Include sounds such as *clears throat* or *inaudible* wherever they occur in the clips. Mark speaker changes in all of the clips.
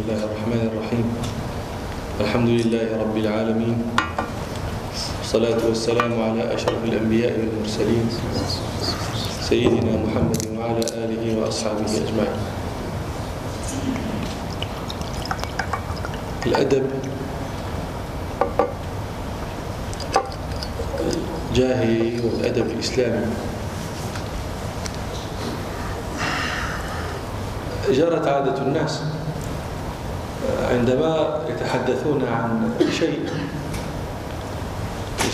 Speaker 1: الله الرحمن الرحيم الحمد لله رب العالمين والصلاة والسلام على أشرف الأنبياء والمرسلين سيدنا محمد وعلى آله وأصحابه أجمعين الأدب الجاهلي والأدب الإسلامي جرت عادة الناس عندما يتحدثون عن شيء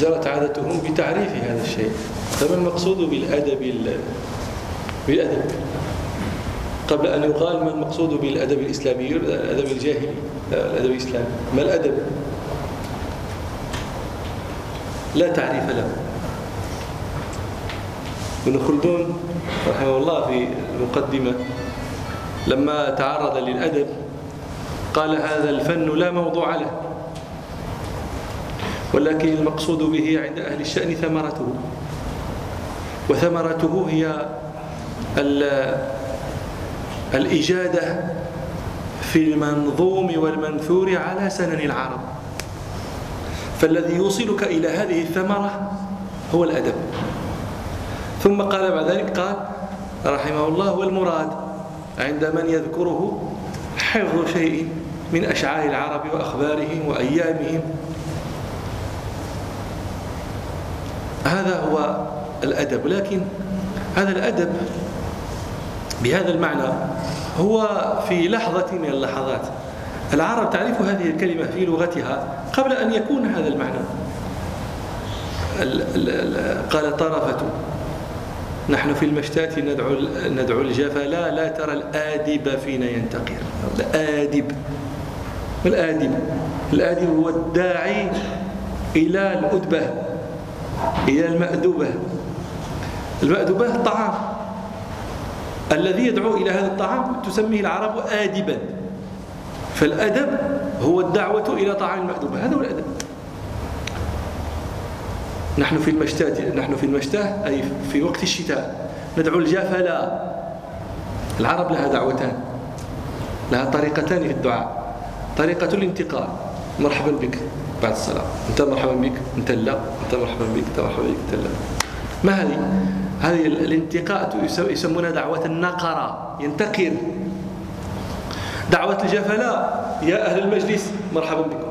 Speaker 1: جرت عادتهم بتعريف هذا الشيء. فما المقصود بالأدب بالأدب؟ قبل أن يقال ما المقصود بالأدب الإسلامي؟ الأدب الجاهلي الأدب الإسلامي. ما الأدب؟ لا تعريف له. ابن خلدون رحمه الله في المقدمة لما تعرض للأدب قال هذا الفن لا موضوع له ولكن المقصود به عند أهل الشأن ثمرته وثمرته هي الإجادة في المنظوم والمنثور على سنن العرب. فالذي يوصلك إلى هذه الثمرة هو الأدب. ثم قال بعد ذلك قال رحمه الله والمراد عند من يذكره حفظ شيء من أشعار العرب وأخبارهم وأيامهم. هذا هو الأدب لكن هذا الأدب بهذا المعنى هو في لحظة من اللحظات. العرب تعرف هذه الكلمة في لغتها قبل أن يكون هذا المعنى. قال طرفة نحن في المشتات ندعو ندعو الجفلا لا ترى الآدب فينا ينتقر. الآدب. الآدب الآدب هو الداعي إلى الأدبة إلى المأدوبة. المأدوبة الطعام الذي يدعو إلى هذا الطعام تسميه العرب آدبا. فالأدب هو الدعوة إلى طعام المأدوبة. هذا هو الأدب. نحن في المشتاة نحن في المشتاة أي في وقت الشتاء ندعو الجفلا العرب لها دعوتان لها طريقتان في الدعاء. طريقة الانتقال. مرحبا بك. بعد الصلاة أنت مرحبا بك. أنت لا. أنت مرحبا بك. أنت مرحبا بك. أنت لا. ما هذه؟ هذه الانتقاء يسمونها دعوة النقرة. ينتقر. دعوة الجفلاء. يا أهل المجلس مرحبا بكم.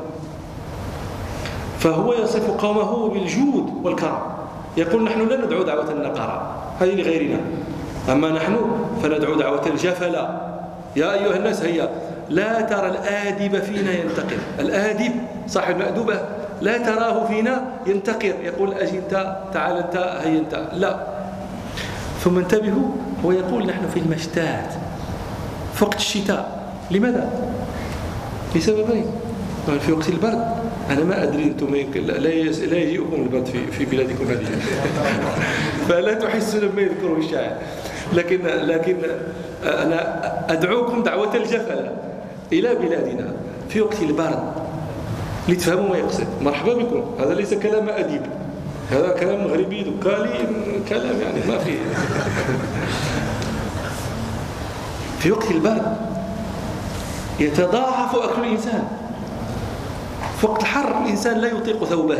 Speaker 1: فهو يصف قومه بالجود والكرم. يقول نحن لا ندعو دعوة النقرة. هذه لغيرنا. أما نحن فندعو دعوة الجفلاء. يا أيها الناس هيا. لا ترى الآدب فينا ينتقر. الآدب صاحب المأدوبة لا تراه فينا ينتقر. يقول أجي أنت تعال أنت هيا أنت. لا. ثم انتبهوا هو يقول نحن في المشتات في وقت الشتاء. لماذا؟ لسببين. في وقت البرد. أنا ما أدري أنتم لا لا يجيئكم البرد في في بلادكم هذه. *laughs* فلا تحسون لما يذكروا الشاعر. لكن لكن أنا أدعوكم دعوة الجفلة. إلى بلادنا في وقت البرد لتفهموا ما يقصد. مرحبا بكم. هذا ليس كلام أديب. هذا كلام مغربي دكالي كلام يعني ما فيه *laughs* في وقت البرد يتضاعف أكل الإنسان. في وقت الحر الإنسان لا يطيق ثوبه.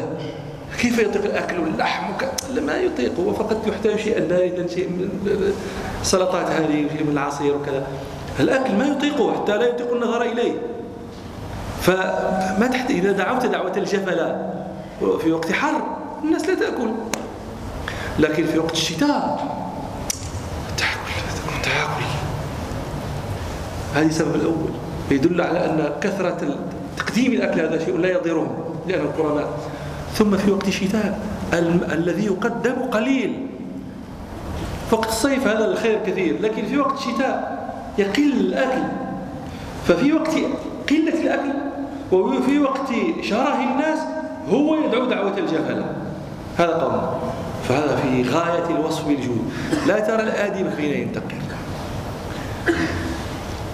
Speaker 1: كيف يطيق الأكل واللحم؟ لا يطيق. هو فقط يحتاج شيئا باردا شيء من السلطات هذه شيء من العصير وكذا. الأكل ما يطيقه حتى لا يطيق النظر إليه. فما تحت إذا دعوت دعوة الجفلاء في وقت حر الناس لا تأكل. لكن في وقت الشتاء تأكل تأكل هذه السبب الأول. يدل على أن كثرة تقديم الأكل هذا شيء لا يضرهم لأنهم كرماء ثم في وقت الشتاء الذي يقدم قليل. وقت الصيف هذا الخير كثير لكن في وقت الشتاء يقل الأكل. ففي وقت قلة الأكل وفي وقت شره الناس هو يدعو دعوة الجهلة هذا قول. فهذا في غاية الوصف بالجود لا ترى الآدم حين ينتقل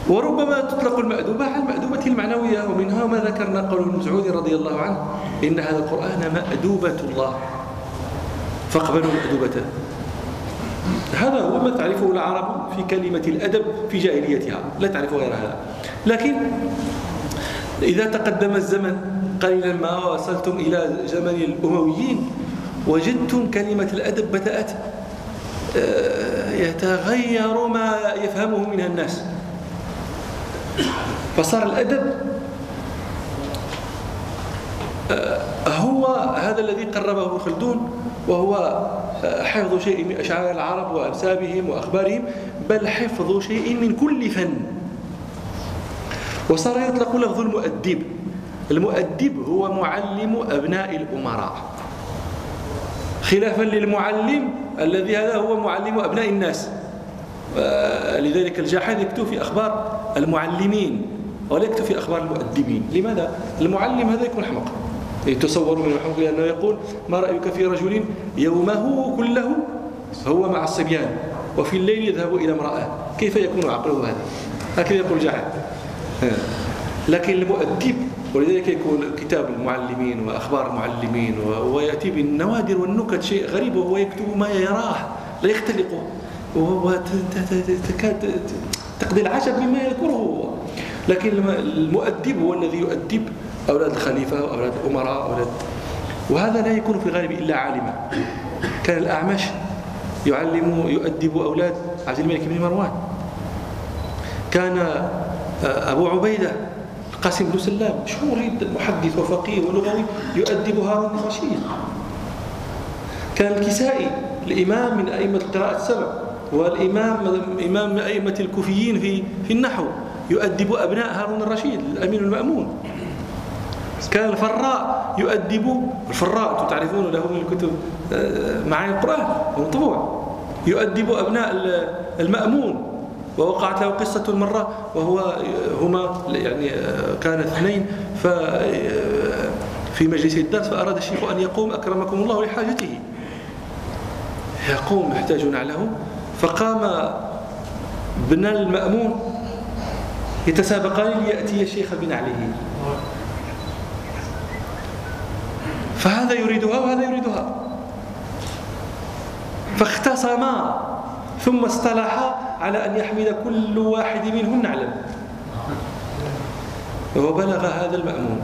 Speaker 1: وربما تطلق المأدوبة على المأدوبة المعنوية ومنها ما ذكرنا قول ابن مسعود رضي الله عنه إن هذا القرآن مأدوبة الله. فاقبلوا مأدوبته هذا هو ما تعرفه العرب في كلمة الأدب في جاهليتها. لا تعرف غير هذا. لكن إذا تقدم الزمن قليلا ما وصلتم إلى زمن الأمويين وجدتم كلمة الأدب بدأت آه، يتغير ما يفهمه منها الناس. فصار الأدب آه، هو هذا الذي قربه خلدون وهو حفظ شيء من أشعار العرب وأنسابهم وأخبارهم بل حفظ شيء من كل فن. وصار يطلق لفظ المؤدب. المؤدب هو معلم أبناء الأمراء. خلافا للمعلم الذي هذا هو معلم أبناء الناس. لذلك الجاحظ يكتب في أخبار المعلمين ولا يكتب في أخبار المؤدبين. لماذا؟ المعلم هذا يكون حمق. يتصور من الحمق لأنه يقول ما رأيك في رجل يومه كله هو مع الصبيان وفي الليل يذهب إلى امرأة؟ كيف يكون عقله هذا؟ هكذا يقول جاحظ لكن المؤدب ولذلك يكون كتاب المعلمين وأخبار المعلمين ويأتي بالنوادر والنكت شيء غريب وهو يكتب ما يراه لا يختلقه. وتكاد تقضي العجب مما يذكره هو. لكن المؤدب هو الذي يؤدب أولاد الخليفة وأولاد الأمراء أولاد وهذا لا يكون في الغالب إلا عالما. كان الأعمش يعلم يؤدب أولاد عبد الملك بن مروان. كان آه، أبو عبيدة قاسم بن سلام مشهور جدا محدث وفقيه ولغوي يؤدب هارون الرشيد كان الكسائي الإمام من أئمة القراءة السبع والإمام إمام أئمة الكوفيين في في النحو يؤدب أبناء هارون الرشيد الأمين المأمون. كان الفراء يؤدب الفراء أنتم تعرفون له من الكتب آه، معاني القرآن مطبوع. يؤدب أبناء المأمون ووقعت له قصة مرة وهو هما يعني كان اثنين ف في مجلس الدرس فأراد الشيخ أن يقوم أكرمكم الله لحاجته. يقوم يحتاج نعله فقام ابن المأمون يتسابقان ليأتي الشيخ بنعله فهذا يريدها وهذا يريدها. فاختصما ثم اصطلحا على أن يحمل كل واحد منهم نعلا وبلغ هذا المأمون.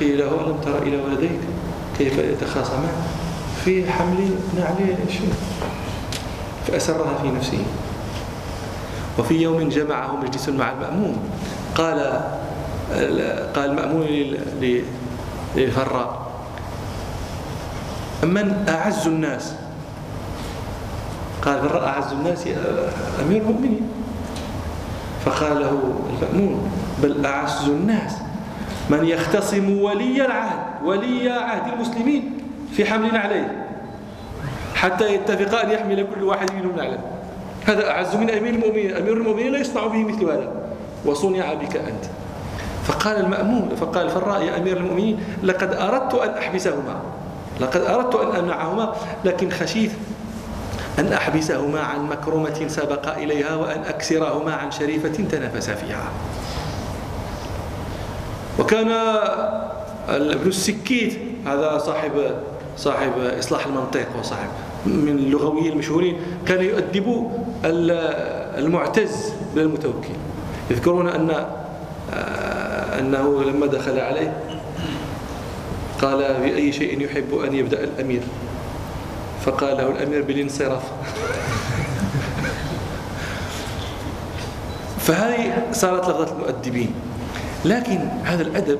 Speaker 1: قيل له ألم تر إلى ولديك؟ كيف يتخاصمان في حمل نعل شو فأسرها في نفسه. وفي يوم جمعه مجلس مع المأمون. قال قال المأمون للفراء من أعز الناس؟ قال من رأى أعز الناس أمير المؤمنين. فقال له المأمون بل أعز الناس من يختصم ولي العهد ولي عهد المسلمين في حمل عليه حتى يتفق أن يحمل كل واحد منهم نعلا هذا أعز من أمير المؤمنين أمير المؤمنين لا يصنع به مثل هذا. وصنع بك أنت. فقال المأمون فقال الفراء يا أمير المؤمنين لقد أردت أن أحبسهما. لقد أردت أن أمنعهما لكن خشيت أن أحبسهما عن مكرمة سبق إليها وأن أكسرهما عن شريفة تنافسا فيها. وكان ابن السكيت هذا صاحب صاحب إصلاح المنطق وصاحب من اللغويين المشهورين كان يؤدب المعتز من المتوكل يذكرون أن أنه لما دخل عليه قال بأي شيء يحب أن يبدأ الأمير؟ فقال له الأمير بالانصراف. *laughs* فهذه صارت لفظة المؤدبين. لكن هذا الأدب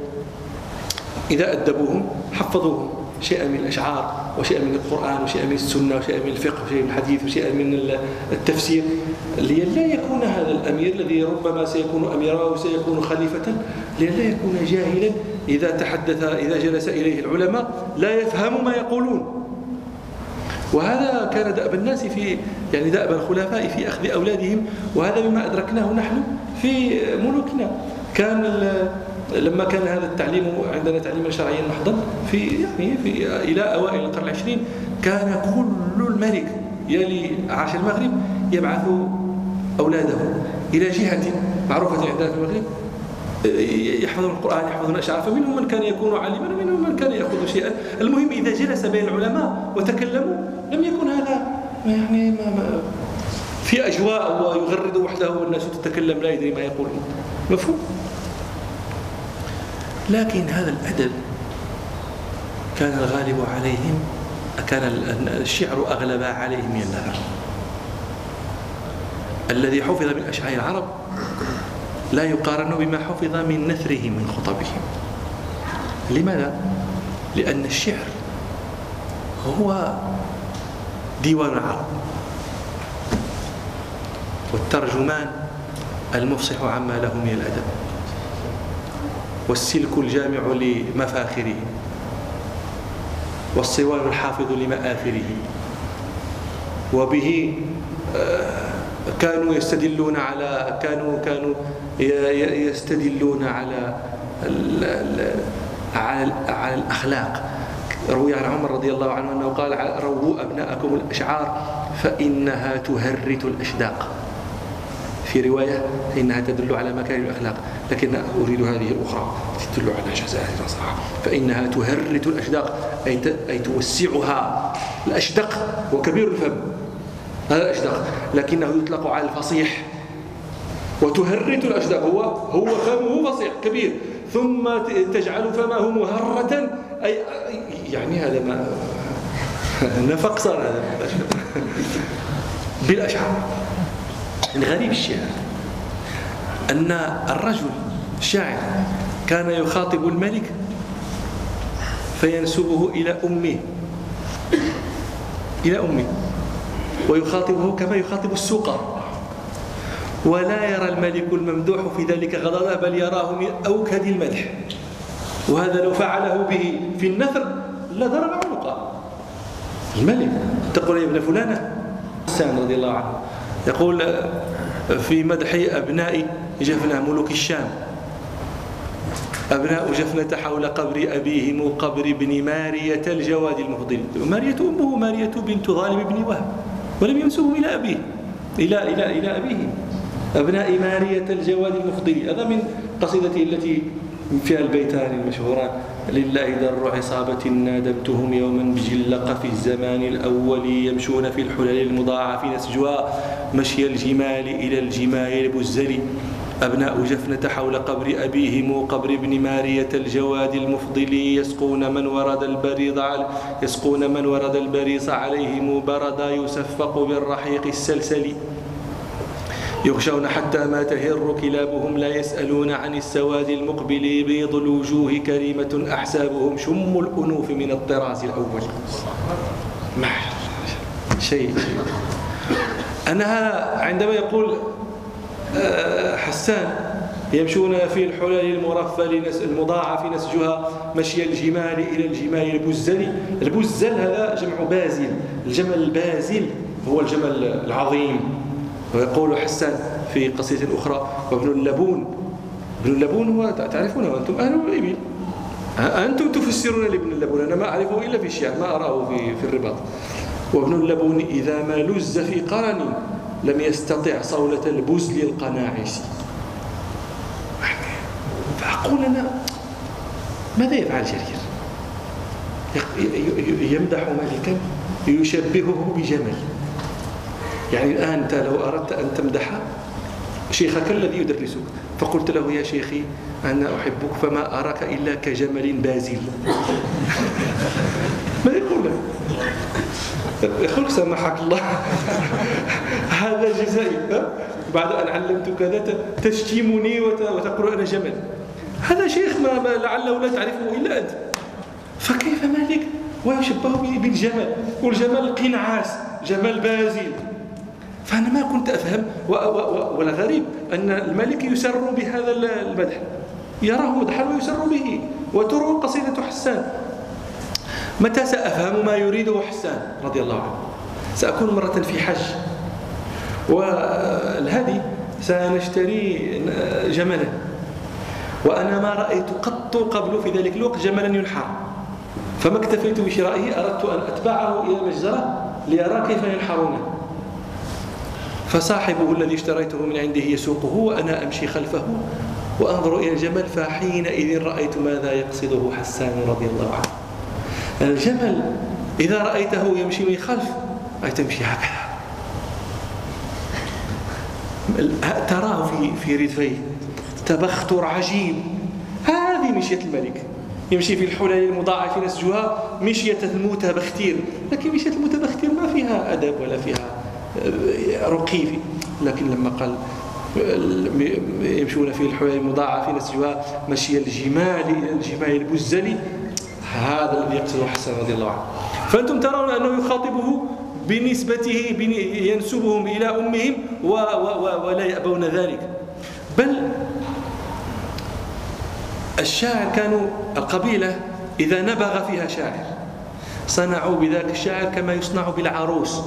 Speaker 1: إذا أدبوهم حفظوهم. شيئا من الأشعار وشيئا من القرآن وشيئا من السنة وشيئا من الفقه وشيئا من الحديث وشيئا من التفسير لئلا يكون هذا الأمير الذي ربما سيكون أميرا وسيكون خليفة لئلا يكون جاهلا إذا تحدث إذا جلس إليه العلماء لا يفهم ما يقولون. وهذا كان دأب الناس في يعني دأب الخلفاء في أخذ أولادهم وهذا مما أدركناه نحن في ملوكنا. كان لما كان هذا التعليم عندنا تعليما شرعيا محضا في يعني في إلى أوائل القرن العشرين كان كل الملك يلي عاش المغرب يبعث أولاده إلى جهة معروفة عندنا في المغرب يحفظون القرآن يحفظون الأشعار فمنهم من كان يكون عالما ومنهم من كان يأخذ شيئا. المهم إذا جلس بين العلماء وتكلموا لم يكن هذا يعني ما ما في أجواء ويغرد وحده والناس تتكلم لا يدري ما يقول مفهوم؟ لكن هذا الأدب كان الغالب عليهم كان الشعر أغلب عليهم من النثر الذي حفظ من أشعار العرب لا يقارن بما حفظ من نثرهم من خطبهم. لماذا؟ لأن الشعر هو ديوان العرب. والترجمان المفصح عما له من الأدب. والسلك الجامع لمفاخره والصوان الحافظ لمآثره وبه آه، كانوا يستدلون على كانوا كانوا يستدلون على على, على الأخلاق. روي عن عمر رضي الله عنه أنه قال رووا أبناءكم الأشعار فإنها تهرت الأشداق. في رواية فإنها تدل على مكارم الأخلاق لكن أريد هذه الأخرى تدل على جزائر صراحة فإنها تهرت الأشداق أي أي توسعها. الأشدق وكبير الفم. هذا الأشدق. لكنه يطلق على الفصيح. وتهرت الأشدق. هو هو فمه فصيح كبير. ثم تجعل فمه مهرة. أي يعني هذا ما *laughs* نفق صار هذا. بالأشعار من غريب الشعر أن الرجل الشاعر كان يخاطب الملك فينسبه إلى أمه إلى أمه ويخاطبه كما يخاطب السوق. ولا يرى الملك الممدوح في ذلك غضبا بل يراه من أوكد المدح. وهذا لو فعله به في النثر لضرب عنقه. الملك تقول يا ابن فلانة. حسان رضي الله عنه. يقول في مدح أبناء جفنة ملوك الشام. أبناء جفنة حول قبر أبيهم قبر ابن مارية الجواد المفضل. مارية أمه مارية بنت ظالم بن وهب ولم ينسبه إلى أبيه إلى إلى إلى أبيه. أبناء مارية الجواد المفضل. هذا من قصيدته التي فيها البيتان المشهوران. لله در عصابة نادمتهم يوما بجلق في الزمان الأول يمشون في الحلل المضاعف نسجوا مشي الجمال إلى الجمال البزل. أبناء جفنة حول قبر أبيهم قبر ابن مارية الجواد المفضل يسقون من ورد البريض يسقون من ورد البريص عليهم بردا يسفق بالرحيق السلسل. يغشون حتى ما تهر كلابهم لا يسألون عن السواد المقبل بيض الوجوه كريمة أحسابهم شم الأنوف من الطراز الأول. ما شيء. أنها عندما يقول آه، حسان يمشون في الحلل المرفل المضاعف نسجها مشي الجمال إلى الجمال البزل. البزل هذا جمع بازل. الجمل البازل هو الجمل العظيم. ويقول حسان في قصيدة أخرى وابن اللبون. ابن اللبون هو تعرفونه أنتم أهل الإبل أنتم تفسرون لابن اللبون أنا ما أعرفه إلا في الشعر ما أراه في, في الرباط. وابن اللبون إذا ما لز في قرن لم يستطع صولة البزل القناعس. فأقول أنا ماذا يفعل جرير يمدح ملكا يشبهه بجمل. يعني الآن أنت لو أردت أن تمدح شيخك الذي يدرسك فقلت له يا شيخي أنا أحبك فما أراك إلا كجمل بازل. *laughs* ماذا يقول؟ لك يقول سمحك الله. *laughs* هذا جزائي. بعد أن علمتك كذا تشتمني وتقول أنا جمل. هذا شيخ ما لعله لا تعرفه إلا أنت. فكيف مالك؟ ويشبه بالجمل. والجمل قنعاس جمل بازل. فأنا ما كنت أفهم والغريب أن الملك يسر بهذا المدح. يراه مدحا ويسر به وتروى قصيدة حسان. متى سأفهم ما يريده حسان رضي الله عنه؟ سأكون مرة في حج. والهدي سنشتري جملا وأنا ما رأيت قط قبل في ذلك الوقت جملا ينحر. فما اكتفيت بشرائه أردت أن أتبعه إلى مجزرة ليرى كيف ينحرونه فصاحبه الذي اشتريته من عنده يسوقه وأنا أمشي خلفه. وأنظر إلى الجمل فحينئذ رأيت ماذا يقصده حسان رضي الله عنه. الجمل إذا رأيته يمشي من خلف. هاي تمشي هكذا. تراه في في ريفيه تبختر عجيب. هذه مشية الملك. يمشي في الحلل المضاعف نسجها. مشية المتبختير لكن مشية المتبختير ما فيها أدب ولا فيها آه، رقي لكن لما قال يمشون في الحلل المضاعف نسجها مشي الجمال الجمال البزلي هذا الذي يقصده حسن رضي الله عنه. فأنتم ترون أنه يخاطبه بنسبته ينسبهم إلى أمهم ولا يأبون ذلك. بل الشاعر كانوا القبيلة إذا نبغ فيها شاعر. صنعوا بذلك الشاعر كما يصنع بالعروس.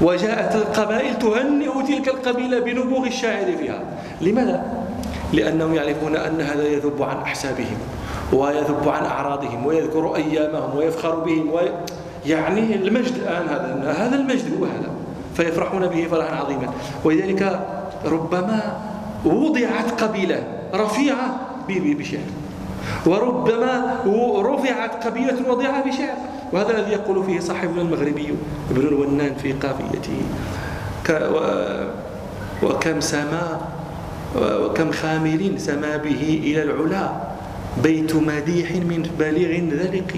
Speaker 1: وجاءت القبائل تهنئ تلك القبيلة بنبوغ الشاعر فيها. لماذا؟ لأنهم يعرفون أن هذا يذب عن أحسابهم ويذب عن أعراضهم ويذكر أيامهم ويفخر بهم وي... يعني المجد الآن هذا هذا المجد هو هذا فيفرحون به فرحا عظيما. ولذلك ربما وضعت قبيلة رفيعة بشعر. وربما رفعت قبيلة وضعها بشعر. وهذا الذي يقول فيه صاحبنا المغربي ابن الونان في قافيته. وكم سما وكم خامل سما به إلى العلا. بيت مديح من بالغ ذلق.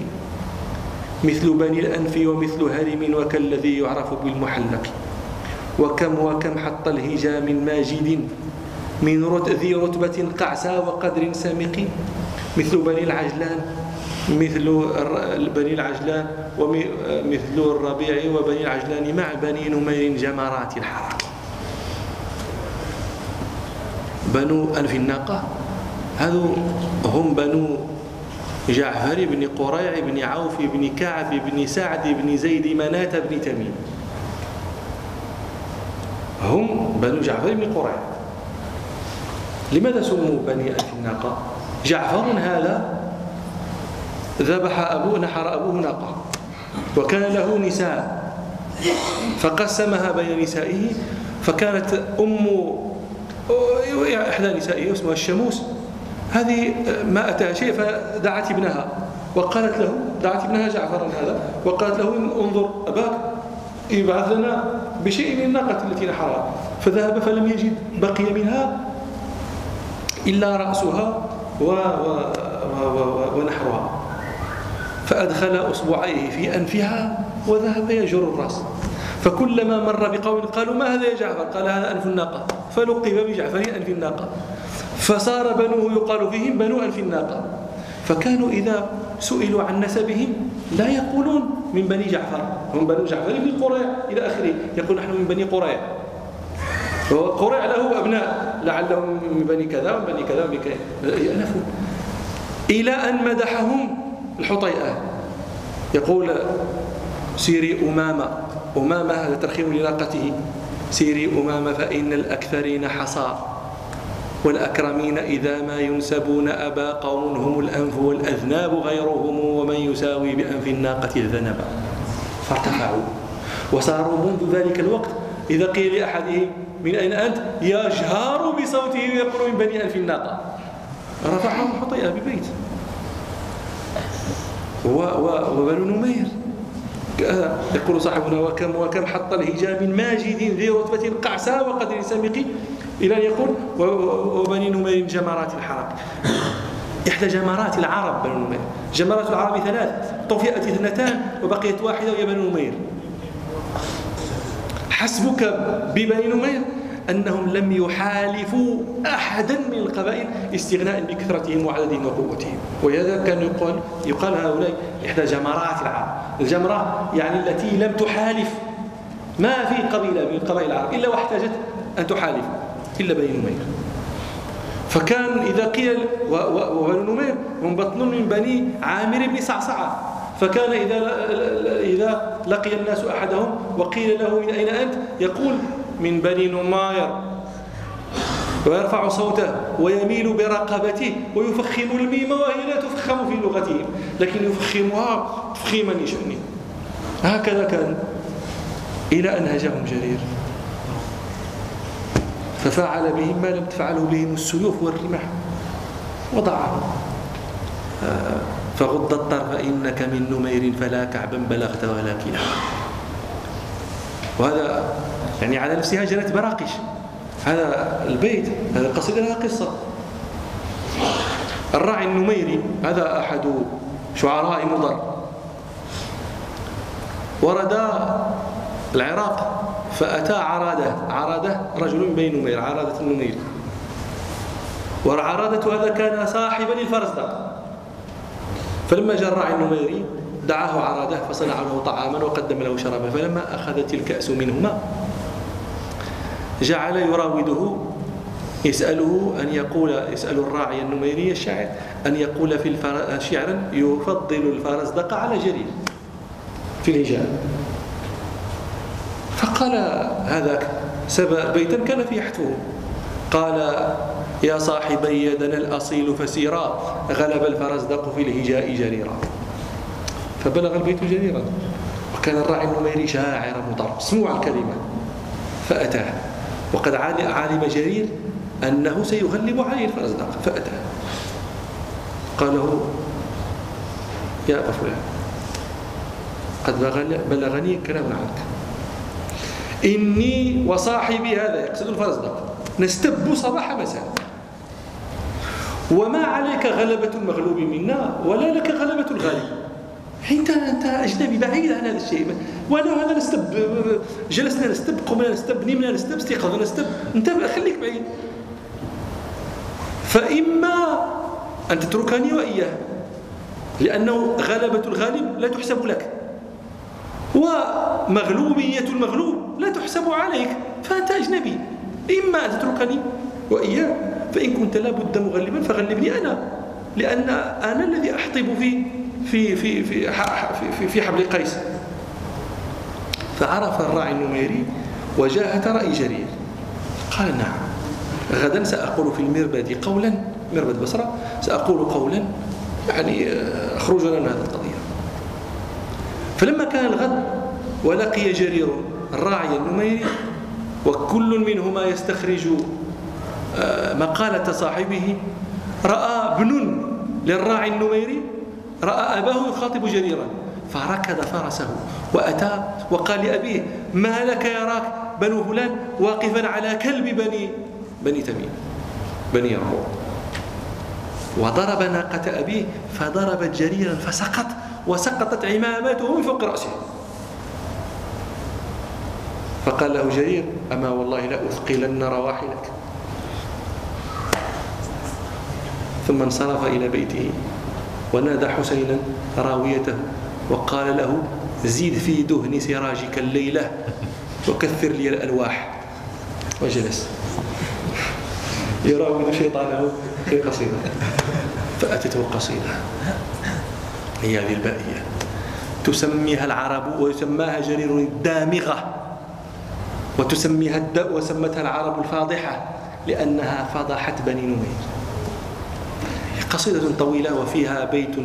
Speaker 1: مثل بني الأنف ومثل هرم وكالذي يعرف بالمحلق. وكم وكم حط الهجا من ماجد من ذي رتبة قعسى وقدر سامق مثل بني العجلان مثل بني العجلان ومثل الربيع وبني العجلان مع بني نمير جمرات الحرق بنو أنف الناقة. هذو هم بنو جعفر بن قريع بن عوف بن كعب بن سعد بن زيد مناة بن تميم. هم بنو جعفر بن قريع. لماذا سموا بني ألف الناقة؟ جعفر هذا ذبح أبوه نحر أبوه ناقة وكان له نساء فقسمها بين نسائه فكانت أم إحدى نسائه اسمها الشموس هذه ما أتاها شيء فدعت ابنها وقالت له دعت ابنها جعفرا هذا وقالت له انظر أباك يبعث لنا بشيء من الناقة التي نحرها. فذهب فلم يجد بقي منها إلا رأسها و و و ونحرها فأدخل أصبعيه في أنفها وذهب يجر الرأس. فكلما مر بقول قالوا ما هذا يا جعفر؟ قال هذا أنف الناقة. فلقب بجعفر أنف الناقة. فصار بنوه يقال فيهم بنو أنف الناقة. فكانوا إذا سئلوا عن نسبهم لا يقولون من بني جعفر. هم بنو جعفر بن قريع إلى آخره. يقول نحن من بني قريع قرع له أبناء لعلهم من بني كذا ومن بني كذا ومن كذا. يأنفون إلى أن مدحهم الحطيئة. يقول سيري أمامة أمامة هذا ترخيم لناقته. سيري أمامة فإن الأكثرين حصى والأكرمين إذا ما ينسبون أبا قوم هم الأنف والأذناب غيرهم ومن يساوي بأنف الناقة الذنب. فارتفعوا. وصاروا منذ ذلك الوقت. إذا قيل لأحدهم من أين أنت؟ يجهر بصوته ويقول من بني ألف الناقة. رفعهم حطيئة ببيت وبنو نمير. يقول صاحبنا وكم وكم حط الهجاء من ماجد ذي رتبة قعسى وقدر سامق إلى أن يقول وبني نمير جمرات الحرب. إحدى جمرات العرب بنو نمير. جمرات العرب ثلاث. طفئت اثنتان وبقيت واحدة وهي بنو نمير. حسبك ببني نمير أنهم لم يحالفوا أحدا من القبائل استغناء بكثرتهم وعددهم وقوتهم. ولهذا كان يقال يقال هؤلاء إحدى جمرات العرب. الجمرة يعني التي لم تحالف. ما في قبيلة من قبائل العرب إلا واحتاجت أن تحالف إلا بني نمير. فكان إذا قيل وبنو نمير هم بطن من بني عامر بن صعصعة. فكان إذا إذا لقي الناس أحدهم وقيل له من أين أنت؟ يقول من بني نماير. ويرفع صوته ويميل برقبته ويفخم الميم وهي لا تفخم في لغتهم لكن يفخمها تفخيما لشأنه. هكذا كان إلى أن هجاهم جرير. ففعل بهم ما لم تفعله بهم السيوف والرماح وضعهم. آه فغض الطرف إنك من نمير فلا كعبا بلغت ولا كلا. وهذا يعني على نفسها جنت براقش. هذا البيت هذا القصيدة لها قصة الراعي النميري هذا أحد شعراء مضر. ورد العراق فأتى عرادة عرادة رجل من بني نمير عرادة النمير. وعرادة هذا كان صاحبا للفرزدق. فلما الراعي النميري دعاه عرادة فصنع له طعاما وقدم له شرابا فلما أخذت الكأس منهما جعل يراوده يسأله أن يقول يسأل الراعي النميري الشاعر أن يقول في شعرا يفضل الفرزدق على جرير في الهجاء. فقال هذاك سبأ بيتا كان فيه حتفه قال يا صاحبي يدنا الأصيل فسيرا. غلب الفرزدق في الهجاء جريرا. فبلغ البيت جريرا. وكان الراعي النميري شاعر مضر سموع الكلمة. فأتاه. وقد علم جرير أنه سيغلب عليه الفرزدق فأتاه. قال له يا أبا فلان قد بلغني كلام عنك. إني وصاحبي هذا يقصد الفرزدق نستب صباح مساء. وما عليك غلبة المغلوب منا ولا لك غلبة الغالب. انت أنت أجنبي بعيد عن هذا الشيء. وأنا هذا نستب جلسنا نستب قمنا نستب نمنا نستب استيقظنا نستب. أنت خليك بعيد. فإما أن تتركني وإياه لأنه غلبة الغالب لا تحسب لك. ومغلوبية المغلوب لا تحسب عليك فأنت أجنبي. إما أن تتركني وإياه فإن كنت لابد مغلبا فغلبني أنا لأن أنا الذي أحطب في في في في في, في حبل قيس. فعرف الراعي النميري وجاهة رأي جرير. قال نعم. غدا سأقول في المربد قولا مربد بصرة سأقول قولا يعني آه، أخرجنا من هذا القضية. فلما كان الغد ولقي جرير الراعي النميري وكل منهما يستخرج مقالة صاحبه رأى ابن للراعي النميري رأى أباه يخاطب جريرا فركض فرسه وأتى وقال لأبيه ما لك يراك بنو فلان واقفا على كلب بني بني تميم بني يربوع وضرب ناقة أبيه فضربت جريرا فسقط وسقطت عمامته من فوق رأسه. فقال له جرير أما والله لأثقلن رواحلك. ثم انصرف إلى بيته. ونادى حسينا راويته وقال له زيد في دهن سراجك الليلة وكثر لي الألواح. وجلس. يراود شيطانه في قصيدة. فأتته قصيدة. هي هذه البائية. تسميها العرب ويسماها جرير الدامغة. وتسميها الد... وسمتها العرب الفاضحة لأنها فضحت بني نمير. قصيدة طويلة وفيها بيت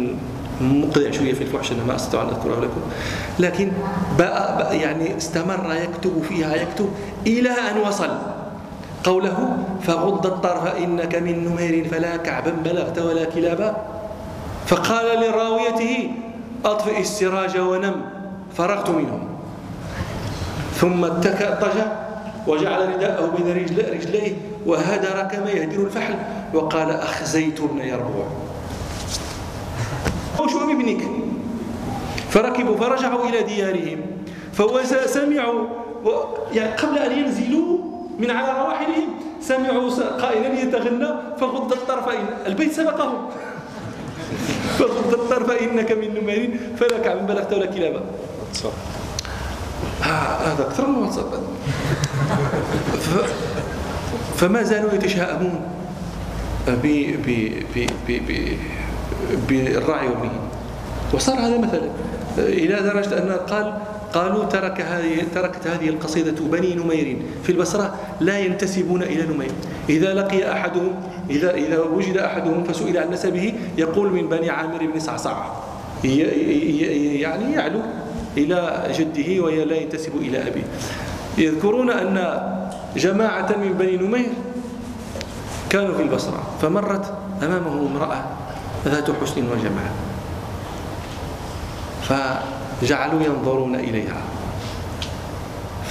Speaker 1: مقطع شوية في الفحش أنا ما أستطيع أن أذكره لكم. لكن بقى بقى يعني استمر يكتب فيها يكتب إلى أن وصل. قوله فغض الطرف إنك من نمير فلا كعبا بلغت ولا كلابا. فقال لراويته أطفئ السراج ونم. فرغت منه ثم اضطجع وجعل رداءه بين رجليه وهدر كما يهدر الفحل. وقال أخزيت ابن يربوع *laughs* شو ابنك فركبوا فرجعوا إلى ديارهم. فسمعوا يعني قبل أن ينزلوا من على رواحلهم سمعوا قائلا يتغنى فغض الطرف البيت سبقهم *laughs* فغض الطرف إنك من نمير فلك عن بلغت ولا كلابا. هذا أكثر من واتساب. فما زالوا يتشاءمون بالرعي وبه. وصار هذا مثلا إلى درجة أن قال قالوا ترك هذه تركت هذه القصيدة بني نمير في البصرة لا ينتسبون إلى نمير. إذا لقي أحدهم إذا إذا وجد أحدهم فسئل عن نسبه يقول من بني عامر بن صعصع يعني يعلو. إلى جده ولا ينتسب إلى أبيه يذكرون أن جماعة من بني نمير كانوا في البصرة فمرت أمامهم امرأة ذات حسن وجمال. فجعلوا ينظرون إليها.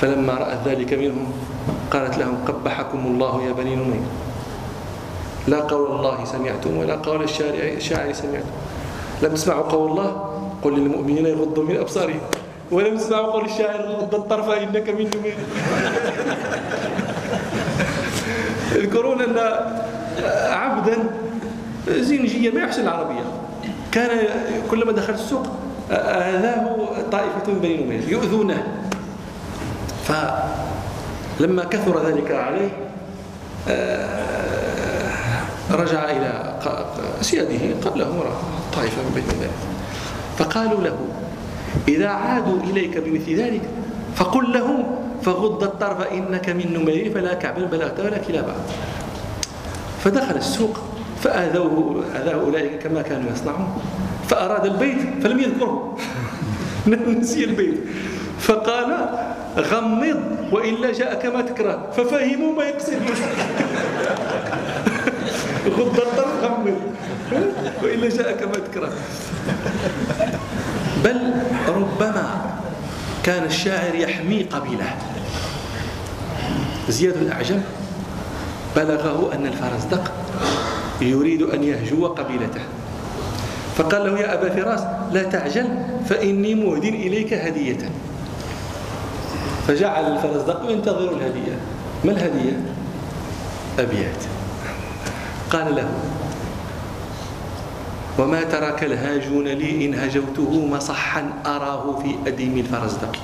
Speaker 1: فلما رأت ذلك منهم قالت لهم قبحكم الله يا بني نمير. لا قول الله سمعتم ولا قول الشاعر سمعتم. لم تسمعوا قول الله؟ قل للمؤمنين يغضوا من أبصارهم. ولم تسمعوا قول الشاعر غض الطرف إنك من نمير. *laughs* يذكرون أن عبدا زنجيا ما يحسن العربية. كان كلما دخل السوق آذاه طائفة من بني نمير يؤذونه. فلما كثر ذلك عليه آه، رجع إلى سياده قال له طائفة من بني نمير. فقالوا له إذا عادوا إليك بمثل ذلك فقل لهم فغض الطرف إنك من نمير فلا كعبا بلغت ولا كلابا فدخل السوق فآذوه آذاه أولئك كما كانوا يصنعون فأراد البيت فلم يذكره. *laughs* نسي البيت. فقال غمض وإلا جاء كما تكره. ففهموا ما يقصد. *laughs* غض الطرف غمض. *laughs* وإلا جاء كما تكره. بل ربما كان الشاعر يحمي قبيله. زياد الأعجم بلغه أن الفرزدق يريد أن يهجو قبيلته. فقال له يا أبا فراس لا تعجل فإني مهد إليك هدية. فجعل الفرزدق ينتظر الهدية. ما الهدية؟ أبيات. قال له وما ترك الهاجون لي إن هجوته مصحا أراه في أديم الفرزدق.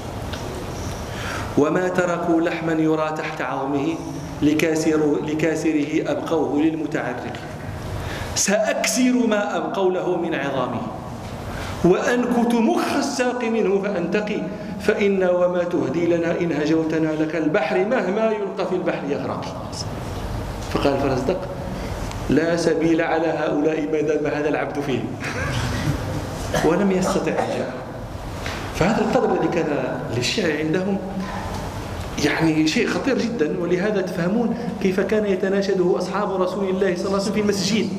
Speaker 1: وما تركوا لحما يرى تحت عظمه لكاسر لكاسره أبقوه للمتعرق. سأكسر ما أبقوا له من عظامه. وأنكت مخ الساق منه فأنتقي. فإن وما تهدي لنا إن هجوتنا لك البحر مهما يلقى في البحر يغرق. فقال الفرزدق لا سبيل على هؤلاء ما دام هذا العبد فيه. ولم يستطع الجاه فهذا القدر الذي كان للشعر عندهم يعني شيء خطير جدا. ولهذا تفهمون كيف كان يتناشده أصحاب رسول الله صلى الله عليه وسلم في المسجد.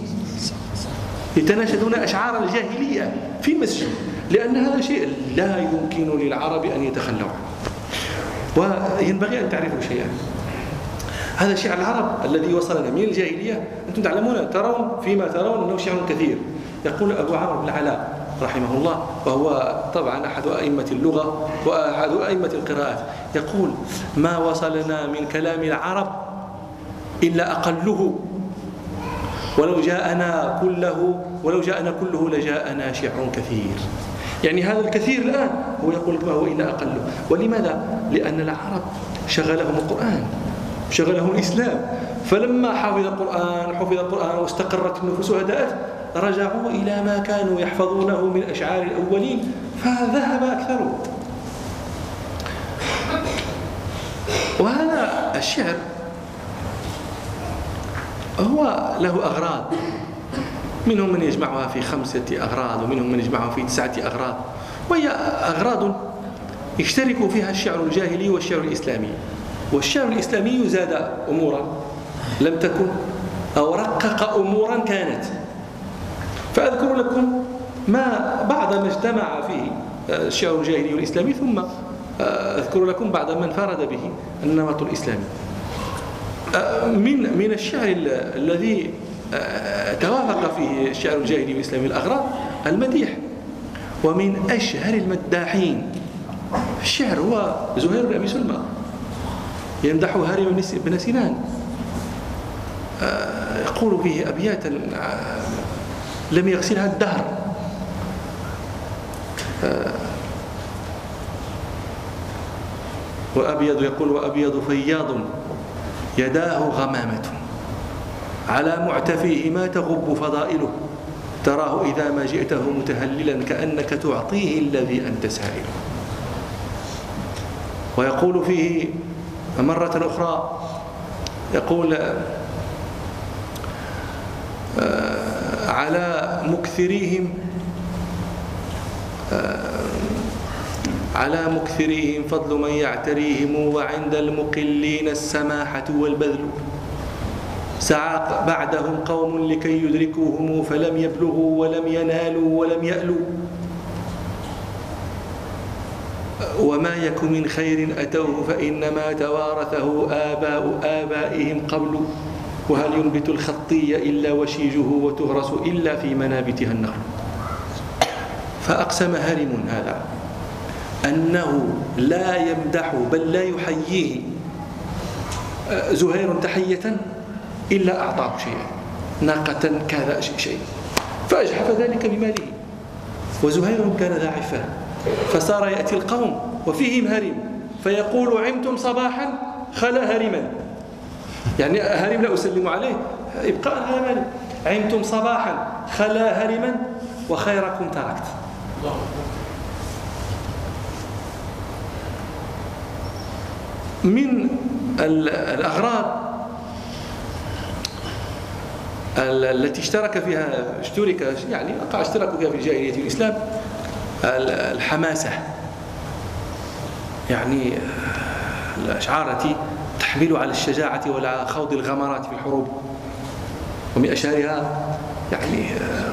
Speaker 1: يتناشدون أشعار الجاهلية في المسجد. لأن هذا شيء لا يمكن للعرب أن يتخلوا عنه وينبغي أن تعرفوا شيئا. هذا شعر العرب الذي وصلنا من الجاهلية. أنتم تعلمون ترون فيما ترون أنه شعر كثير. يقول أبو عمرو بن العلاء رحمه الله وهو طبعا أحد أئمة اللغة وأحد أئمة القراءات يقول ما وصلنا من كلام العرب إلا أقله. ولو جاءنا كله ولو جاءنا كله لجاءنا شعر كثير. يعني هذا الكثير الآن هو يقول ما هو إلا أقله. ولماذا؟ لأن العرب شغلهم القرآن. شغلهم الإسلام. فلما حفظ القرآن حفظ القرآن واستقرت النفوس وهدأت رجعوا إلى ما كانوا يحفظونه من أشعار الأولين فذهب أكثرهم. وهذا الشعر هو له أغراض. منهم من يجمعها في خمسة أغراض ومنهم من يجمعها في تسعة أغراض. وهي أغراض يشترك فيها الشعر الجاهلي والشعر الإسلامي. والشعر الإسلامي زاد أمورا. لم تكن أو رقق أمورا كانت. فأذكر لكم ما بعد ما اجتمع فيه الشعر الجاهلي والإسلامي ثم أذكر لكم بعد ما انفرد به النمط الإسلامي. من من الشعر الذي توافق فيه الشعر الجاهلي والإسلامي الأغراض المديح. ومن أشهر المداحين الشعر هو زهير بن أبي سلمى. يمدح هارم بن سنان يقول فيه أبياتا لم يغسلها الدهر. وأبيض يقول وأبيض فياض يداه غمامة. على معتفيه ما تغب فضائله. تراه إذا ما جئته متهللا كأنك تعطيه الذي أنت سائله ويقول فيه مرة أخرى يقول آه، على مكثريهم آه، على مكثريهم فضل من يعتريهم وعند المقلين السماحة والبذل. سعى بعدهم قوم لكي يدركوهم فلم يبلغوا ولم ينالوا ولم يألوا. وما يك من خير أتوه فإنما توارثه آباء آبائهم قبل. وهل ينبت الخطي إلا وشيجه وتهرس إلا في منابتها النخل فأقسم هرم هذا أنه لا يمدح بل لا يحييه. زهير تحية إلا أعطاه شيئا ناقة كذا شيء فأجحف ذلك بماله. وزهير كان ذا عفة فصار يأتي القوم وفيهم هرم فيقول عمتم صباحا خلا هرما يعني هرم لا أسلم عليه إبقاء على مالي عمتم صباحا خلا هرما وخيركم تركت. من الأغراض التي اشترك فيها اشترك يعني اشتراك فيها في الجاهلية والإسلام الحماسة. يعني الأشعار التي تحمل على الشجاعة وعلى خوض الغمرات في الحروب. ومن أشهرها يعني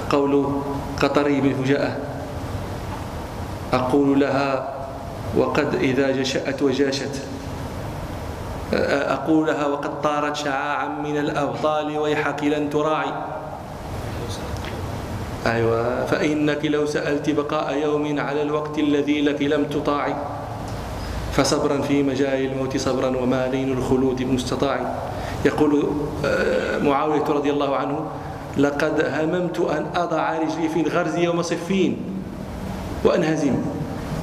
Speaker 1: قول قطري بن فجاءة أقول لها وقد إذا جشأت وجاشت. أقول لها وقد طارت شعاعا من الأبطال ويحك لن تراعي. أيوة. فإنك لو سألت بقاء يوم على الوقت الذي لك لم تطاعي فصبرا في مجال الموت صبرا وما لين الخلود بمستطاع يقول آه، معاوية رضي الله عنه لقد هممت أن أضع رجلي في الغرز يوم صفين وأنهزم.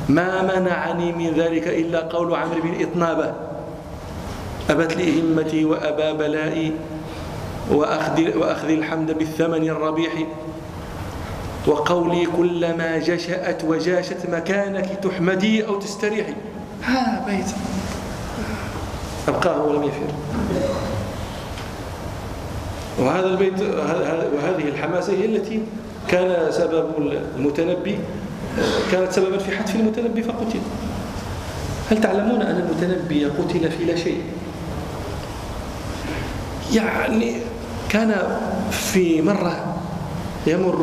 Speaker 1: ما منعني من ذلك إلا قول عمرو بن إطنابة أبت لي همتي وأبى بلائي وأخذ, وأخذ الحمد بالثمن الربيح وقولي كلما جشأت وجاشت مكانك تحمدي أو تستريحي. ها بيت. أبقاه ولم يفر. وهذا البيت وهذه الحماسة هي التي كان سبب المتنبي كانت سببا في حتف المتنبي فقتل. هل تعلمون أن المتنبي قتل في لا شيء؟ يعني كان في مرة يمر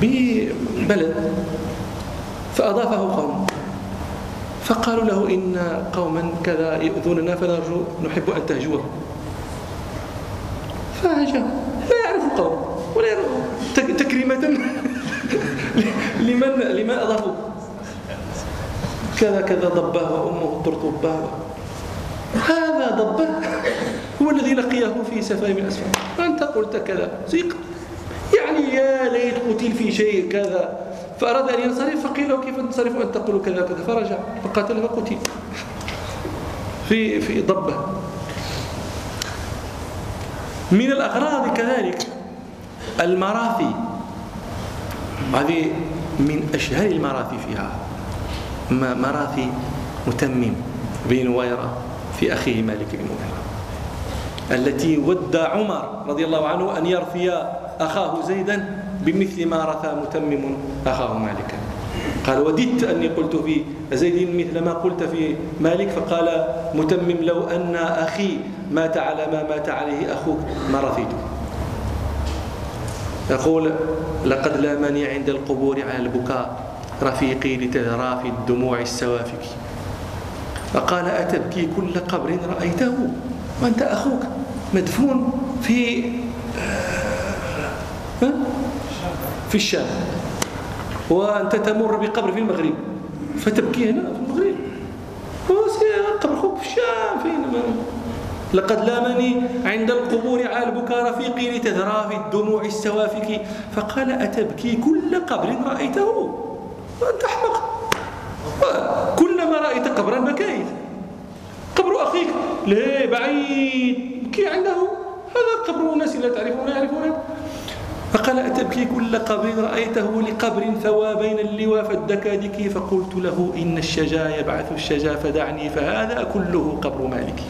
Speaker 1: ببلد فأضافه قوم فقالوا له إن قوما كذا يؤذوننا فنرجو نحب أن تهجوهم. فهجاه لا يعرف القوم ولا يعرف تكريمة. *laughs* لمن لمن أضافوا؟ كذا كذا ضباه وأمه ترطباه هذا ضبه هو الذي لقيه في سفاه من أسفل أنت قلت كذا. زيق. يعني يا ليت قتل في شيء كذا. فأراد أن ينصرف فقيل له كيف تنصرف وأن تقول كذا كذا؟ فرجع فقاتل فقتل في في ضبة. من الأغراض كذلك المراثي. هذه من أشهر المراثي فيها. مراثي متمم. بن نويرة في أخيه مالك بن نويرة التي ودى عمر رضي الله عنه أن يرثي أخاه زيدا بمثل ما رثى متمم أخاه مالكا. قال وددت أني قلت في زيد مثل ما قلت في مالك. فقال متمم لو أن أخي مات على ما مات عليه أخوك ما رثيته؟ يقول لقد لامني عند القبور على البكاء رفيقي لتذرى الدموع السوافك. فقال أتبكي كل قبر رأيته؟ وأنت أخوك. مدفون في آه، في الشام. وأنت تمر بقبر في المغرب. فتبكي هنا في المغرب. قبر أخوك في الشام فين لقد لامني عند القبور على البكاء رفيقي لتذرى في الدموع السوافك. فقال أتبكي كل قبر رأيته؟ وأنت أحمق. كلما رأيت قبرا بكيت قبر أخيك. ليه بعيد؟ بكي عنده هذا قبر ناس لا تعرفون يعرفونه فقال أتبكي كل قبر؟ رأيته لقبر ثوى بين اللواء فالدكادك فقلت له إن الشجا يبعث الشجا فدعني فهذا كله قبر مالك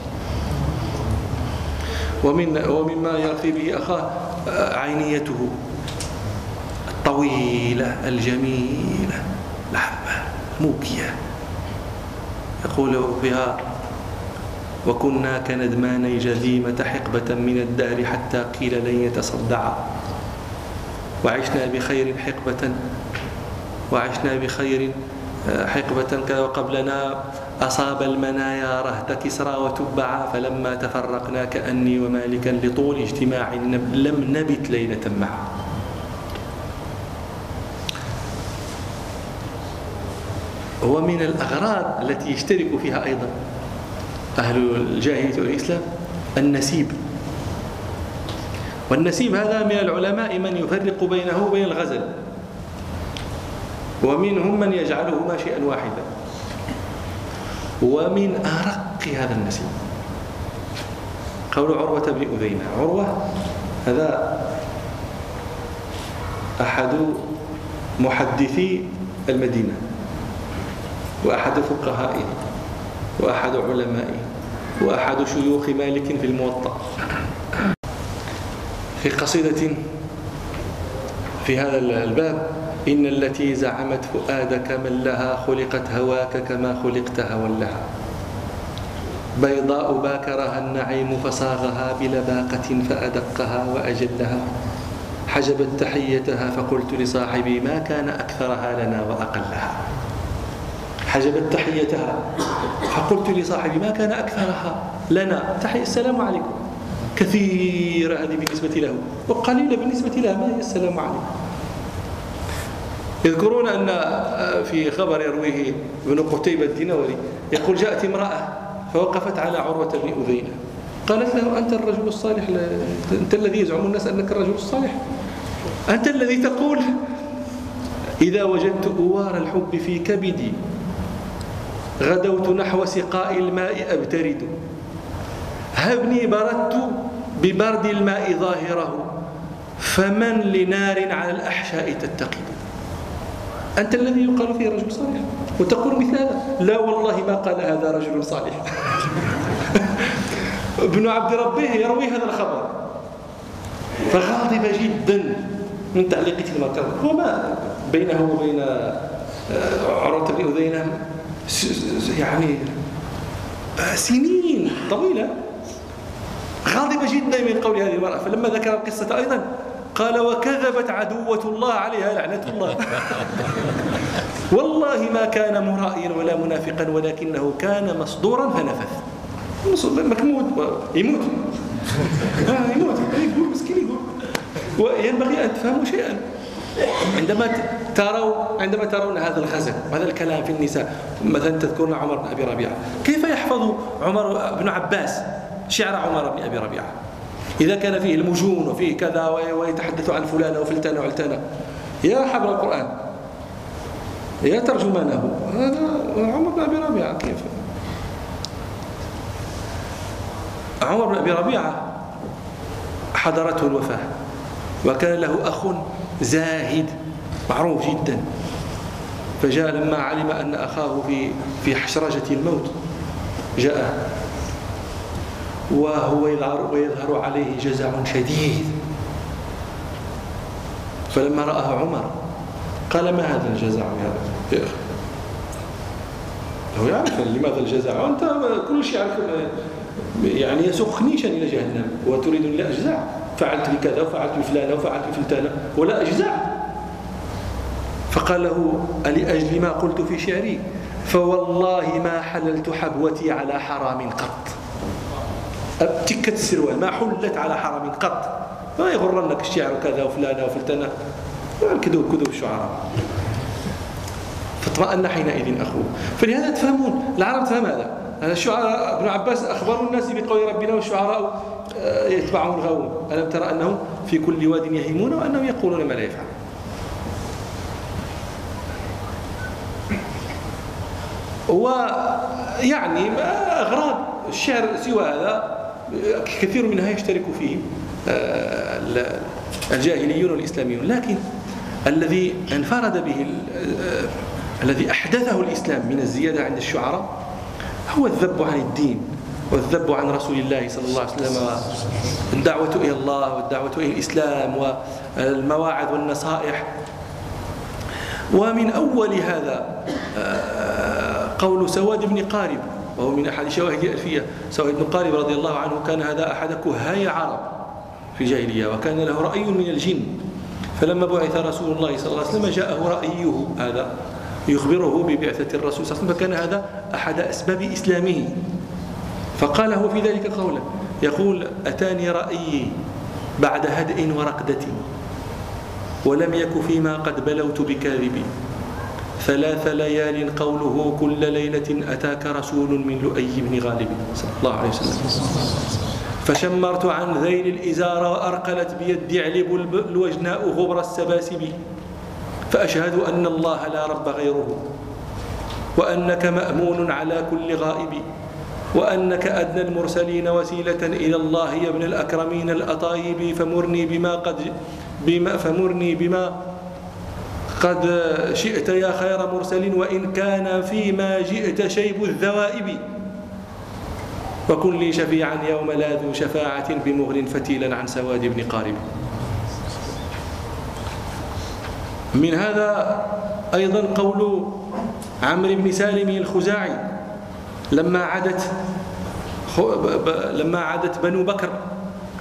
Speaker 1: ومن ومما يرثي به أخاه عينيته الطويلة الجميلة الحبة موكية. يقول فيها وكنا كندمان جذيمة حقبة من الدهر حتى قيل لن يتصدعا وعشنا بخير حقبة وعشنا بخير حقبة كذا وقبلنا أصاب المنايا رهط كسرى وتبعا فلما تفرقنا كأني ومالكا لطول اجتماع لم نبت ليلة معا ومن الأغراض التي يشترك فيها أيضا أهل الجاهلية والإسلام النسيب. والنسيب هذا من العلماء من يفرق بينه وبين الغزل ومنهم من يجعلهما شيئا واحدا. ومن أرق هذا النسيب. قول عروة بن أذينة عروة هذا أحد محدثي المدينة وأحد فقهائه. وأحد علمائه وأحد شيوخ مالك في الموطأ. في قصيدة في هذا الباب إن التي زعمت فؤادك من لها خلقت هواك كما خلقت هوى لها بيضاء باكرها النعيم فصاغها بلباقة فأدقها وأجلها. حجبت تحيتها فقلت لصاحبي ما كان أكثرها لنا وأقلها. حجبت تحيتها. فقلت لصاحبي ما كان أكثرها لنا. تحية السلام عليكم. كثيرة هذه بالنسبة له. وقليلة بالنسبة لها ما هي السلام عليكم؟ يذكرون أن في خبر يرويه ابن قتيبة الدينوري يقول جاءت امرأة فوقفت على عروة بن أذينة قالت له أنت الرجل الصالح أنت الذي يزعم الناس أنك الرجل الصالح. أنت الذي تقول إذا وجدت أوار الحب في كبدي غدوت نحو سقاء الماء أبترد. هبني بردت ببرد الماء ظاهره فمن لنار على الأحشاء تتقد. أنت الذي يقال فيه رجل صالح وتقول مثل هذا لا والله ما قال هذا رجل صالح. *laughs* ابن عبد ربه يروي هذا الخبر. فغاضب جدا من تعليق المكان. وما بينه وبين آه، عروة بن أذينة يعني آه، سنين طويلة. غاضب جدا من قول هذه المرأة. فلما ذكر القصة أيضا قال وكذبت عدوة الله عليها لعنة الله. *laughs* والله ما كان مرائيا ولا منافقا ولكنه كان مصدورا فنفث. مكمود يموت. *laughs* آه يموت. يقول مسكين يقول. وينبغي أن تفهموا شيئا. عندما تروا عندما ترون هذا الغزل وهذا الكلام في النساء مثلا تذكرون عمر بن أبي ربيعة كيف يحفظ عمر بن عباس شعر عمر بن أبي ربيعة؟ إذا كان فيه المجون وفيه كذا ويتحدث عن فلانة وفلتانة وعلتانة يا حبر القرآن. يا ترجمانه. هذا عمر بن أبي ربيعة كيف؟ عمر بن أبي ربيعة حضرته الوفاة وكان له أخ زاهد معروف جدا. فجاء لما علم أن أخاه في في حشرجة الموت جاء وهو يظهر, ويظهر عليه جزع شديد. فلما رآه عمر قال ما هذا الجزع يا أخي؟ هو يعرف لماذا الجزع؟ وأنت كل شيء يعرف يعني يسوق خنيشا إلى جهنم وتريد لا أجزع. فعلت بكذا وفعلت بفلانة وفعلت بفلتانة ولا أجزع فقال له ألأجل ما قلت في شعري؟ فوالله ما حللت حبوتي على حرام قط. تكة السروال ما حلت على حرم قط. ما يغرنك الشعر كذا وفلانة وفلتانة. كذوب كذوب الشعراء فاطمأن حينئذ أخوه. فلهذا تفهمون العرب تفهم هذا. الشعراء ابن عباس أخبروا الناس بقول ربنا والشعراء آه، يتبعهم الغاوون ألم ترى أنهم في كل واد يهيمون وأنهم يقولون ما لا يفعل. ويعني أغراض الشعر سوى هذا. كثير منها يشترك فيه آه، الجاهليون والإسلاميون. لكن الذي انفرد به آه، الذي أحدثه الإسلام من الزيادة عند الشعراء هو الذب عن الدين والذب عن رسول الله صلى الله عليه وسلم والدعوة إلى الله والدعوة إلى الإسلام والمواعظ والنصائح. ومن أول هذا آه، قول سواد بن قارب وهو من أحد شواهد الألفية سويد بن قارب رضي الله عنه كان هذا أحد كهاي العرب في الجاهلية وكان له رأي من الجن. فلما بعث رسول الله صلى الله عليه وسلم جاءه رأيه هذا. يخبره ببعثة الرسول صلى الله عليه وسلم فكان هذا أحد أسباب إسلامه. فقال هو في ذلك قولا يقول أتاني رأيي بعد هدء ورقدة ولم يك فيما قد بلوت بكاذبي ثلاث ليال قوله كل ليلة أتاك رسول من لؤي بن غالب صلى الله عليه وسلم. فشمرت عن ذيل الإزار وأرقلت بي الذعلب الوجناء غبر السباسب. فأشهد أن الله لا رب غيره وأنك مأمون على كل غائب وأنك أدنى المرسلين وسيلة إلى الله يا ابن الأكرمين الأطايب فمرني بما قد بما فمرني بما قد شئت يا خير مرسل وإن كان فيما جئت شيب الذوائب. وكن لي شفيعا يوم لا ذو شفاعة بمغل فتيلا عن سواد بن قارب. من هذا أيضا قول عمرو بن سالم الخزاعي لما عدت لما عدت بنو بكر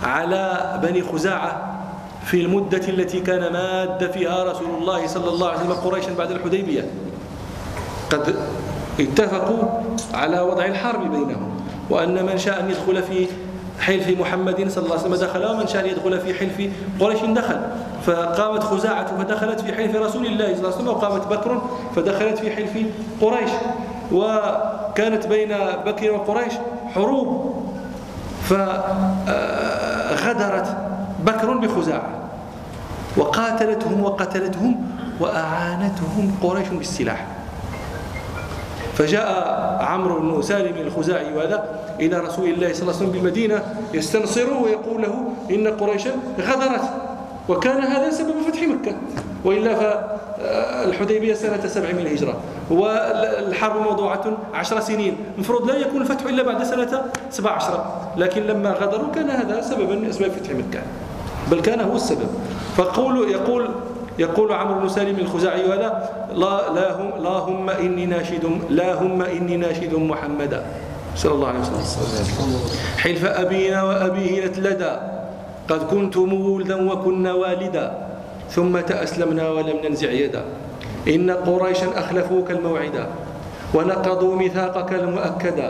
Speaker 1: على بني خزاعة في المدة التي كان ماد فيها رسول الله صلى الله عليه وسلم قريشا بعد الحديبية قد اتفقوا على وضع الحرب بينهم وأن من شاء أن يدخل في حلف محمد صلى الله عليه وسلم دخل ومن شاء يدخل في حلف قريش دخل. فقامت خزاعة فدخلت في حلف رسول الله صلى الله عليه وسلم وقامت بكر فدخلت في حلف قريش. وكانت بين بكر وقريش حروب. فغدرت بكر بخزاعة. وقاتلتهم وقتلتهم وأعانتهم قريش بالسلاح. فجاء عمرو بن سالم الخزاعي وهذا إلى رسول الله صلى الله عليه وسلم بالمدينة يستنصره ويقول له إن قريشا غدرت وكان هذا سبب فتح مكة. وإلا فالحديبية سنة سبع من الهجرة. والحرب موضوعة عشر سنين. المفروض لا يكون الفتح إلا بعد سنة سبع عشرة لكن لما غدروا كان هذا سببا من أسباب فتح مكة. بل كان هو السبب. فقول يقول يقول عمرو بن سالم الخزاعي هذا لا لا هم لا هم إني ناشد لا هم إني ناشد محمدا. صلى الله عليه وسلم. حلف أبينا وأبيه نتلدى قد كنتم ولدا وكنا والدا. ثم تأسلمنا ولم ننزع يدا. إن قريشا أخلفوك الموعدا. ونقضوا ميثاقك المؤكدا.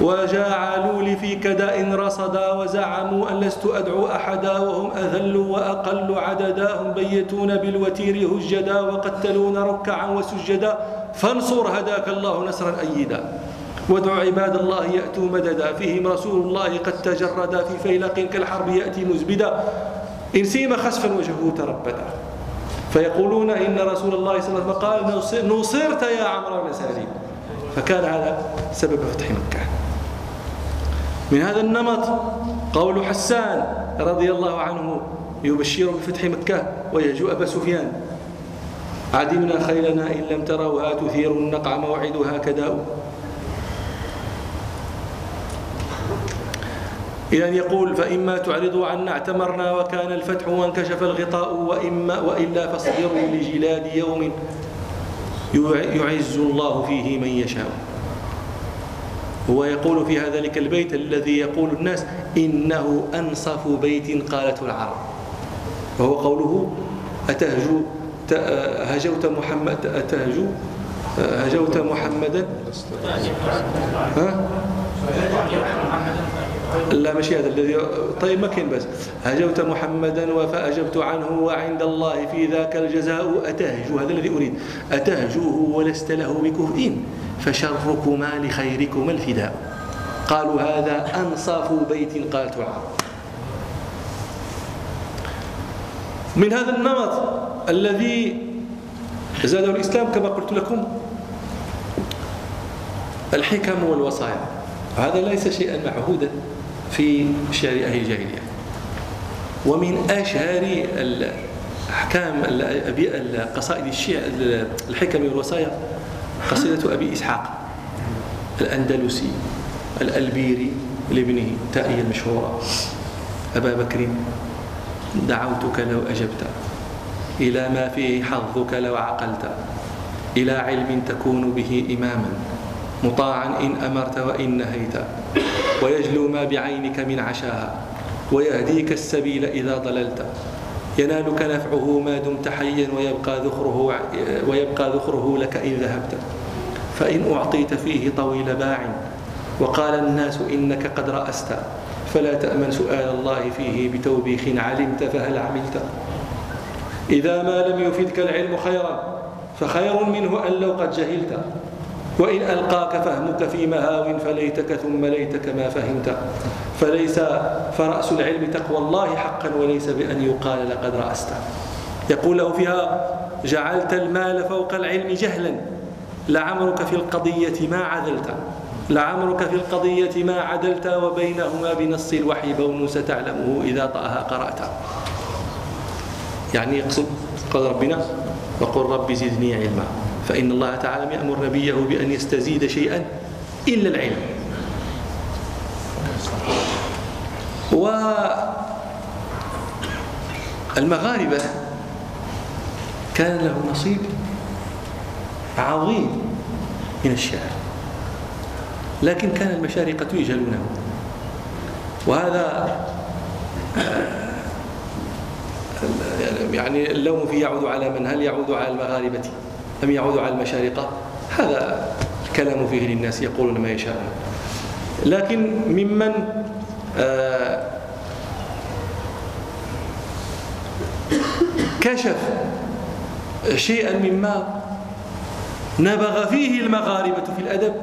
Speaker 1: وجعلوا لي في كداء رصدا. وزعموا أن لست أدعو أحدا. وهم أذل وأقل عددا. هم بيتون بالوتير هجدا. وقتلون ركعا وسجدا. فانصر هداك الله نصرا أيدا. وادع عباد الله يأتوا مددا. فيهم رسول الله قد تجردا في فيلق كالحرب يأتي مزبدا. إن سيم خسفا وجهه تربدا فيقولون إن رسول الله صلى الله عليه وسلم قال نصرت يا عمرو بن سالم فكان هذا سبب فتح مكة. من هذا النمط قول حسان رضي الله عنه يبشر بفتح مكة ويهجو أبا سفيان. عدمنا خيلنا إن لم تروها تثير النقع موعدها كداء. أن يقول فإما تعرضوا عنا اعتمرنا وكان الفتح وانكشف الغطاء وإما وإلا فاصبروا لجلاد يوم يعز الله فيه من يشاء. هو يقول في هذا ذلك البيت الذي يقول الناس إنه أنصف بيت قالته العرب. وهو قوله أتهجو هجوت محمد أتهجو هجوت محمدا. ها؟ لا ماشي هذا الذي طيب ما كاين بس هجوت محمدا فأجبت عنه وعند الله في ذاك الجزاء أتهجو هذا الذي أريد. أتهجوه ولست له بكفء فشركما لخيركما الفداء. قالوا هذا أنصاف بيت قالت عرب من هذا النمط الذي زاده الإسلام كما قلت لكم الحكم والوصايا. هذا ليس شيئا معهودا. في شعر أهل الجاهلية. ومن أشهر الأحكام القصائد الشعر الحكم والوصايا قصيدة أبي إسحاق الأندلسي الألبيري لابنه تائية المشهورة أبا بكر دعوتك لو أجبت إلى ما فيه حظك لو عقلت إلى علم تكون به إماما. مطاعا إن أمرت وإن نهيت. ويجلو ما بعينك من عشاها ويهديك السبيل إذا ضللت. ينالك نفعه ما دمت حيا ويبقى ذخره ويبقى ذخره لك إن ذهبت. فإن أعطيت فيه طويل باع. وقال الناس إنك قد رأست. فلا تأمن سؤال الله فيه بتوبيخ علمت فهل عملت. إذا ما لم يفدك العلم خيرا فخير منه أن لو قد جهلت. وإن ألقاك فهمك في مهاو فليتك ثم ليتك ما فهمت. فليس فرأس العلم تقوى الله حقا وليس بأن يقال لقد رأست. يقول له فيها جعلت المال فوق العلم جهلا. لعمرك في القضية ما عدلت. لعمرك في القضية ما عدلت وبينهما بنص الوحي بون ستعلمه إذا طأها قرأت. يعني يقصد قال ربنا وقل رب زدني علما. فإن الله تعالى يأمر نبيه بأن يستزيد شيئا إلا العلم. والمغاربة كان له نصيب عظيم من الشعر لكن كان المشارقة يجهلونه وهذا يعني اللوم فيه يعود على من؟ هل يعود على المغاربة؟ أم يعود على المشارقة؟ هذا الكلام فيه للناس يقولون ما يشاءون لكن ممن آه، كشف شيئا مما نبغ فيه المغاربة في الأدب.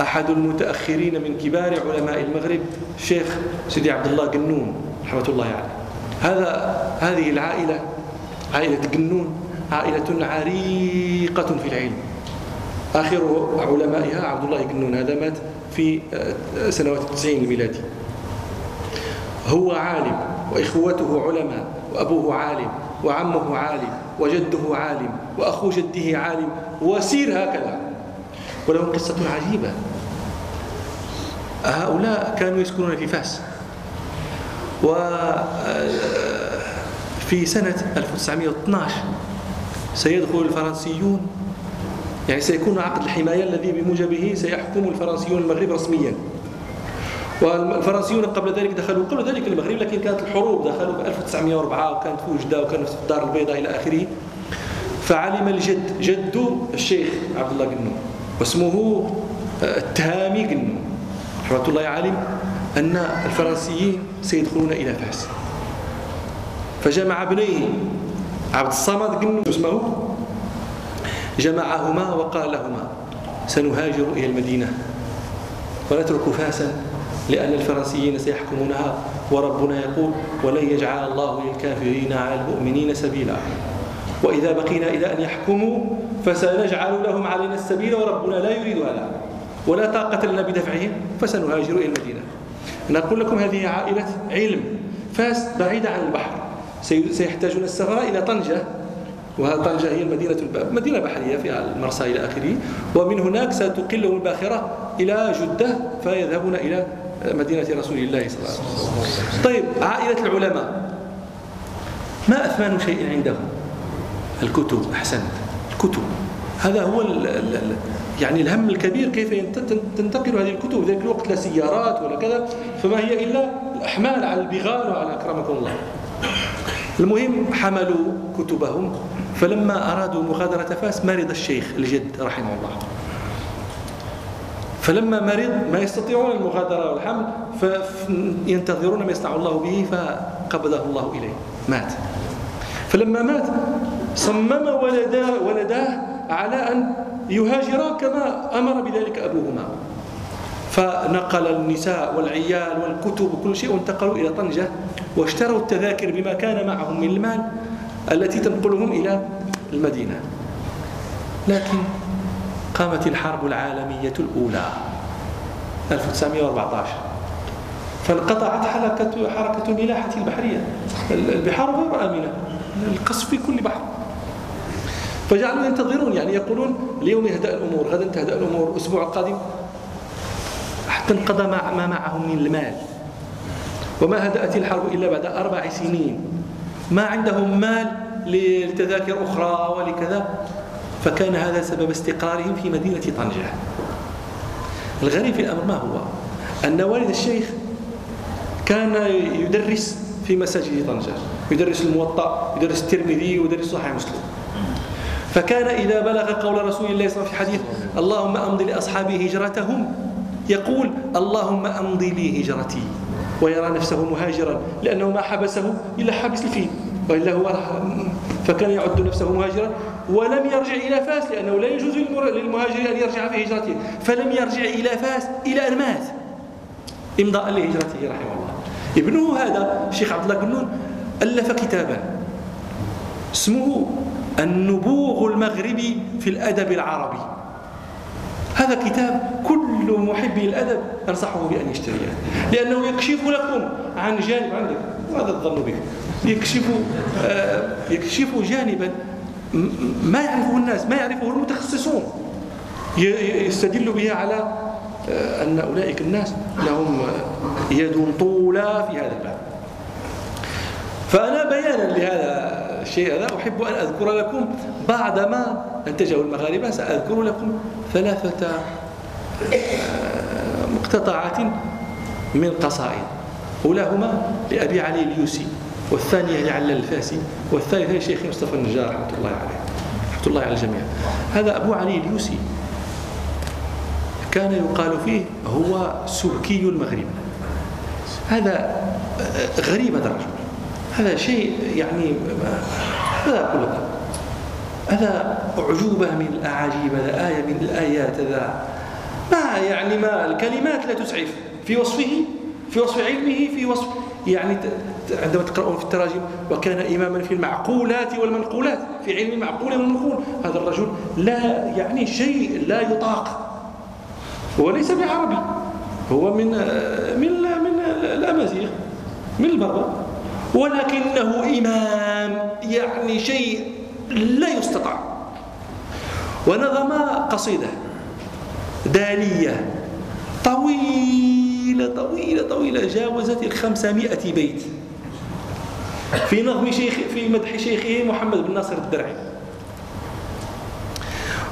Speaker 1: أحد المتأخرين من كبار علماء المغرب الشيخ سيدي عبد الله قنون رحمة الله عليه. يعني. هذا هذه العائلة عائلة قنون عائلة عريقة في العلم. آخر علمائها عبد الله قنون هذا مات في آه، سنوات التسعين الميلادي. هو عالم وإخوته علماء وأبوه عالم وعمه عالم وجده عالم وأخو جده عالم وسير هكذا. وله قصة عجيبة. هؤلاء كانوا يسكنون في فاس. وفي سنة 1912 سيدخل الفرنسيون. يعني سيكون عقد الحماية الذي بموجبه سيحكم الفرنسيون المغرب رسميا. والفرنسيون قبل ذلك دخلوا قبل ذلك المغرب لكن كانت الحروب دخلوا ب 1904 وكانت في وجدة وكانت في الدار البيضاء إلى آخره. فعلم الجد جد الشيخ عبد الله قنو واسمه التهامي قنو. رحمة الله عالم أن الفرنسيين سيدخلون إلى فاس فجمع ابنيه عبد الصمد قنو اسمه جمعهما وقال لهما سنهاجر إلى المدينة. ونترك فاسا لأن الفرنسيين سيحكمونها وربنا يقول ولن يجعل الله للكافرين على المؤمنين سبيلا. وإذا بقينا إلى أن يحكموا فسنجعل لهم علينا السبيل وربنا لا يريد هذا. ولا طاقة لنا بدفعهم فسنهاجر إلى المدينة. نقول لكم هذه عائلة علم فاس بعيدة عن البحر. سيحتاجون السفر إلى طنجة وطنجة هي المدينة مدينة بحرية فيها المرسى إلى آخره. ومن هناك ستقلهم الباخرة إلى جدة فيذهبون إلى مدينة رسول الله صلى الله عليه وسلم. طيب عائلة العلماء. ما أثمان شيء عندهم؟ الكتب أحسنت. الكتب. هذا هو ال ال يعني الهم الكبير كيف تنتقل هذه الكتب؟ ذلك الوقت لا سيارات ولا كذا فما هي إلا الأحمال على البغال وعلى أكرمكم الله. المهم حملوا كتبهم. فلما أرادوا مغادرة فاس مرض الشيخ الجد رحمه الله. فلما مرض ما يستطيعون المغادرة والحمل فينتظرون ما يصنع الله به فقبضه الله إليه. مات. فلما مات صمم ولداه, ولداه على أن يهاجرا كما أمر بذلك أبوهما. فنقل النساء والعيال والكتب وكل شيء وانتقلوا إلى طنجة واشتروا التذاكر بما كان معهم من المال التي تنقلهم إلى المدينة. لكن قامت الحرب العالمية الأولى 1914 فانقطعت حركة حركة الملاحة البحرية. البحار غير آمنة. القصف في كل بحر. فجعلوا ينتظرون يعني يقولون اليوم يهدأ الأمور غدا تهدأ الأمور الأسبوع القادم حتى انقضى ما معهم من المال. وما هدأت الحرب إلا بعد أربع سنين. ما عندهم مال لتذاكر أخرى ولكذا. فكان هذا سبب استقرارهم في مدينة طنجة. الغريب في الأمر ما هو؟ أن والد الشيخ كان يدرس في مساجد طنجة. يدرس الموطأ يدرس الترمذي ويدرس صحيح مسلم. فكان إذا بلغ قول رسول الله صلى الله عليه وسلم في حديث اللهم أمضي لأصحابي هجرتهم يقول اللهم أمضي لي هجرتي ويرى نفسه مهاجرا لأنه ما حبسه إلا حبس الفيل وإلا هو فكان يعد نفسه مهاجرا ولم يرجع إلى فاس لأنه لا يجوز للمهاجر أن يرجع في هجرته فلم يرجع إلى فاس إلى أن مات إمضاء لهجرته رحمه الله. ابنه هذا الشيخ عبد الله قنون ألف كتابا اسمه النبوغ المغربي في الأدب العربي. هذا كتاب كل محبي الأدب أنصحه بأن يشتريه. لأنه يكشف لكم عن جانب عندك هذا الظن بك. يكشف آه، يكشف جانبا ما يعرفه الناس ما يعرفه المتخصصون. يستدل به على آه، أن أولئك الناس لهم يد طولى في هذا الباب. فأنا بيانا لهذا الشيء هذا أحب أن أذكر لكم بعد ما أنتجه المغاربة سأذكر لكم ثلاثة آه، مقتطعات من قصائد. أولاهما لأبي علي اليوسي والثانية لعل الفاسي والثالثة لشيخ مصطفى النجار رحمة الله عليه. رحمة الله على الجميع. هذا أبو علي اليوسي كان يقال فيه هو سبكي المغرب. هذا آه، غريب هذا الرجل. هذا شيء يعني ماذا أقول لك هذا أعجوبة من الأعاجيب هذا؟ آية من الآيات هذا. ما يعني ما الكلمات لا تسعف. في وصفه في وصف علمه في وصف يعني عندما تقرأون في التراجم وكان إماما في المعقولات والمنقولات. في علم المعقول والمنقول. هذا الرجل لا يعني شيء لا يطاق. هو ليس بعربي. هو من من من الأمازيغ من البربر. ولكنه إمام يعني شيء لا يستطاع. ونظم قصيدة دالية طويلة طويلة طويلة جاوزت الخمسمائة بيت. في نظم شيخ في مدح شيخه محمد بن ناصر الدرعي.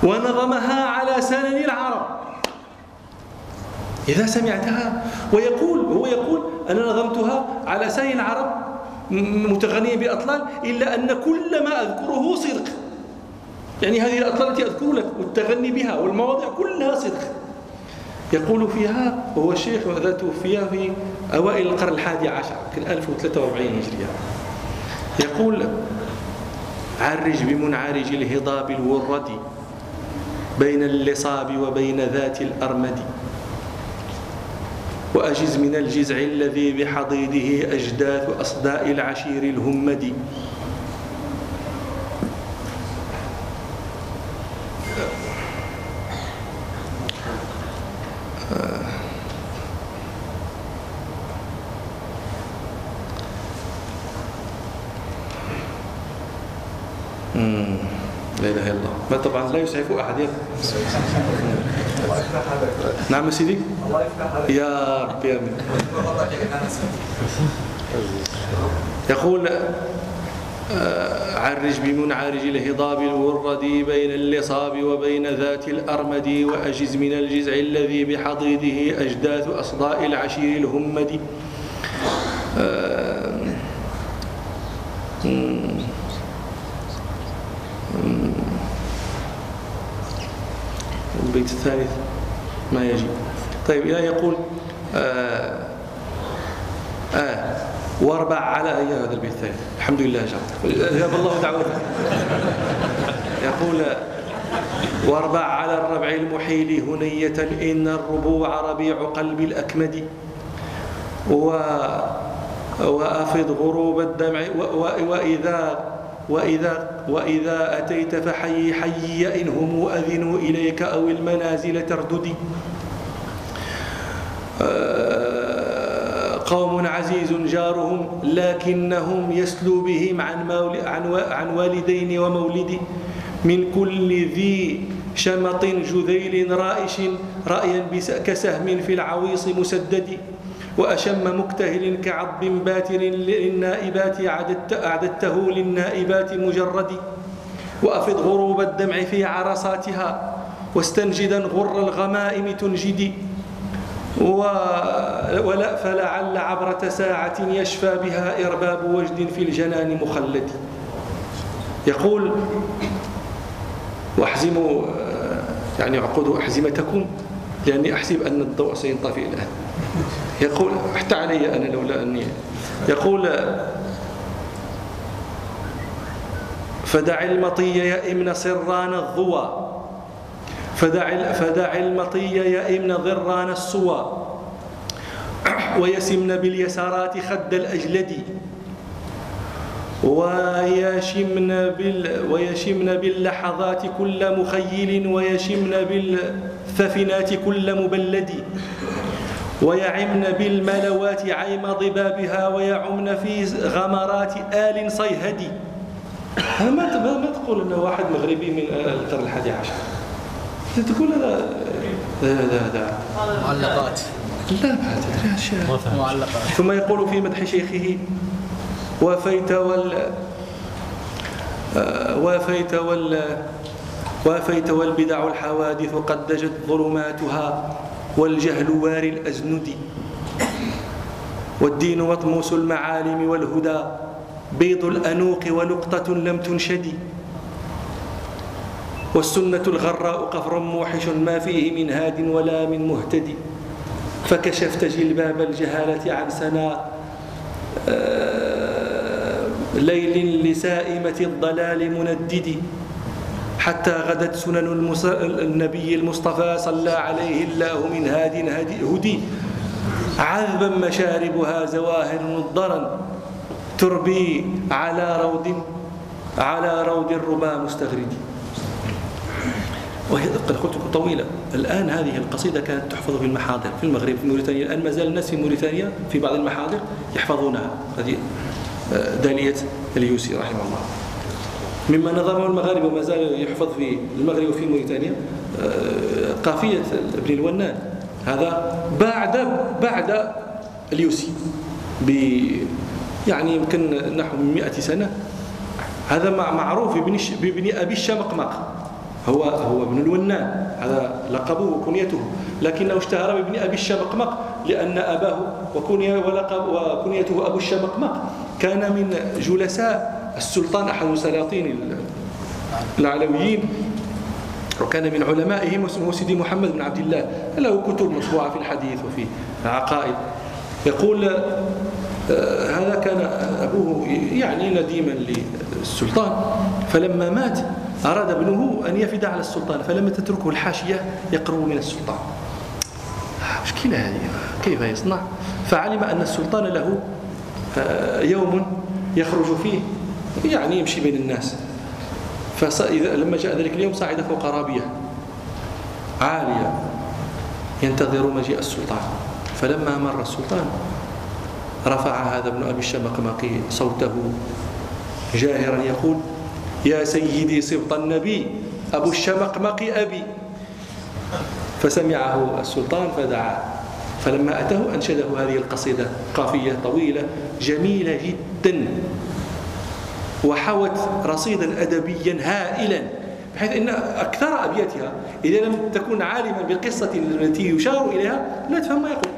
Speaker 1: ونظمها على سنن العرب. إذا سمعتها ويقول هو يقول أنا نظمتها على سنن العرب متغنية بأطلال إلا أن كل ما أذكره صدق. يعني هذه الأطلال التي أذكر لك والتغني بها والمواضع كلها صدق. يقول فيها وهو الشيخ ذا توفي في أوائل القرن الحادي عشر كان 1043 هجرية. يقول عرج بمنعرج الهضاب الورد بين اللصاب وبين ذات الأرمد وأجز من الجزع الذي بحضيضه أجداث أصداء العشير الهمد لا اله الا الله ما طبعا لا يسعف أحد. نعم سيدي. يا رب يا من. يقول آه، عرج بمنعرج الهضاب الورد بين اللصاب وبين ذات الأرمد وأجز من الجزع الذي بحضيضه أجداث أصداء العشير الهمد آه، البيت الثالث. ما يجي طيب إلى يقول آه آه واربع على أي هذا البيت الثالث. الحمد لله جاب الله دعوته يقول واربع على الربع المحيل هنية إن الربوع ربيع قلب الأكمد. و وأفض غروب الدمع وإذا وإذا, وإذا أتيت فحي حي إن هم أذنوا إليك أو المنازل ترددي. آه، قوم عزيز جارهم لكنهم يسلو بهم عن, عن والدين ومولد. من كل ذي شمط جذيل رائش رأيا كسهم في العويص مسدد. وأشم مكتهل كعضب باتر للنائبات أعددته للنائبات مجرد وأفض غروب الدمع في عرصاتها واستنجدا غر الغمائم تنجدي ولا فلعل عبرة ساعة يشفى بها إرباب وجد في الجنان مخلد. يقول وأحزموا يعني عقدوا أحزمتكم لأني أحسب أن الضوء سينطفئ الآن. يقول حتى علي أنا لولا أني يقول فدع المطي يئمن صران الضوى. فدع, فدع المطي يئمن ضران الصوى *clears throat* ويسمن باليسارات خد الأجلد. ويشمن بال ويشمن باللحظات كل مخيل. ويشمن بالثفنات كل مبلد. ويعمن بالملوات عيم ضبابها ويعمن في غمرات آل صيهد ما ما تقول إنه واحد مغربي من القرن الحادي عشر؟ تقول هذا هذا هذا
Speaker 2: معلقات
Speaker 1: لا بعد
Speaker 2: معلقات
Speaker 1: ثم يقول في مدح شيخه وافيت وال آه، وافيت وال وافيت والبدع الحوادث قد دجت ظلماتها والجهل واري الأزند والدين مطموس المعالم والهدى. بيض الأنوق ولقطة لم تنشد. والسنة الغراء قفر موحش ما فيه من هاد ولا من مهتدي فكشفت جلباب الجهالة عن سنا. آه، ليل لسائمة الضلال مندد. حتى غدت سنن النبي المصطفى صلى عليه الله من هاد هدي. عذبا مشاربها زواهر مضرا تربي على رود على رود الربا مستغرد وهي قد قلت لكم طويلة. الآن هذه القصيدة كانت تحفظ في المحاضر في المغرب في موريتانيا. الآن ما زال الناس في موريتانيا في بعض المحاضر يحفظونها. هذه آه، دالية اليوسي رحمه الله. مما نظمه المغاربة وما زال يحفظ في المغرب وفي موريتانيا آه، قافية ابن الونان. هذا بعد بعد اليوسي ب يعني يمكن نحو 100 سنة. هذا معروف بابن أبي الشمقمق. هو هو ابن الونان. هذا لقبه وكنيته. لكنه اشتهر بابن أبي الشمقمق وكنية ولقب وكنيته أبو الشمقمق. كان من جلساء السلطان أحد سلاطين العلويين. وكان من علمائهم اسمه سيدي محمد بن عبد الله. له كتب مطبوعة في الحديث وفي العقائد يقول آه، هذا كان أبوه يعني نديما للسلطان. فلما مات أراد ابنه أن يفد على السلطان فلم تتركه الحاشية يقرب من السلطان. مشكلة هذه. كيف يصنع؟ فعلم أن السلطان له آه، يوم يخرج فيه. يعني يمشي بين الناس. فلما جاء ذلك اليوم صعد فوق رابية. عالية. ينتظر مجيء السلطان. فلما مر السلطان رفع هذا ابن أبي الشمقمقي صوته جاهرا يقول يا سيدي سبط النبي أبو الشمقمق أبي. فسمعه السلطان فدعا. فلما أتاه أنشده هذه القصيدة قافية طويلة جميلة جدا. وحوت رصيدا أدبيا هائلا بحيث أن أكثر أبياتها إذا لم تكن عالما بالقصة التي يشار إليها لا تفهم ما يقول.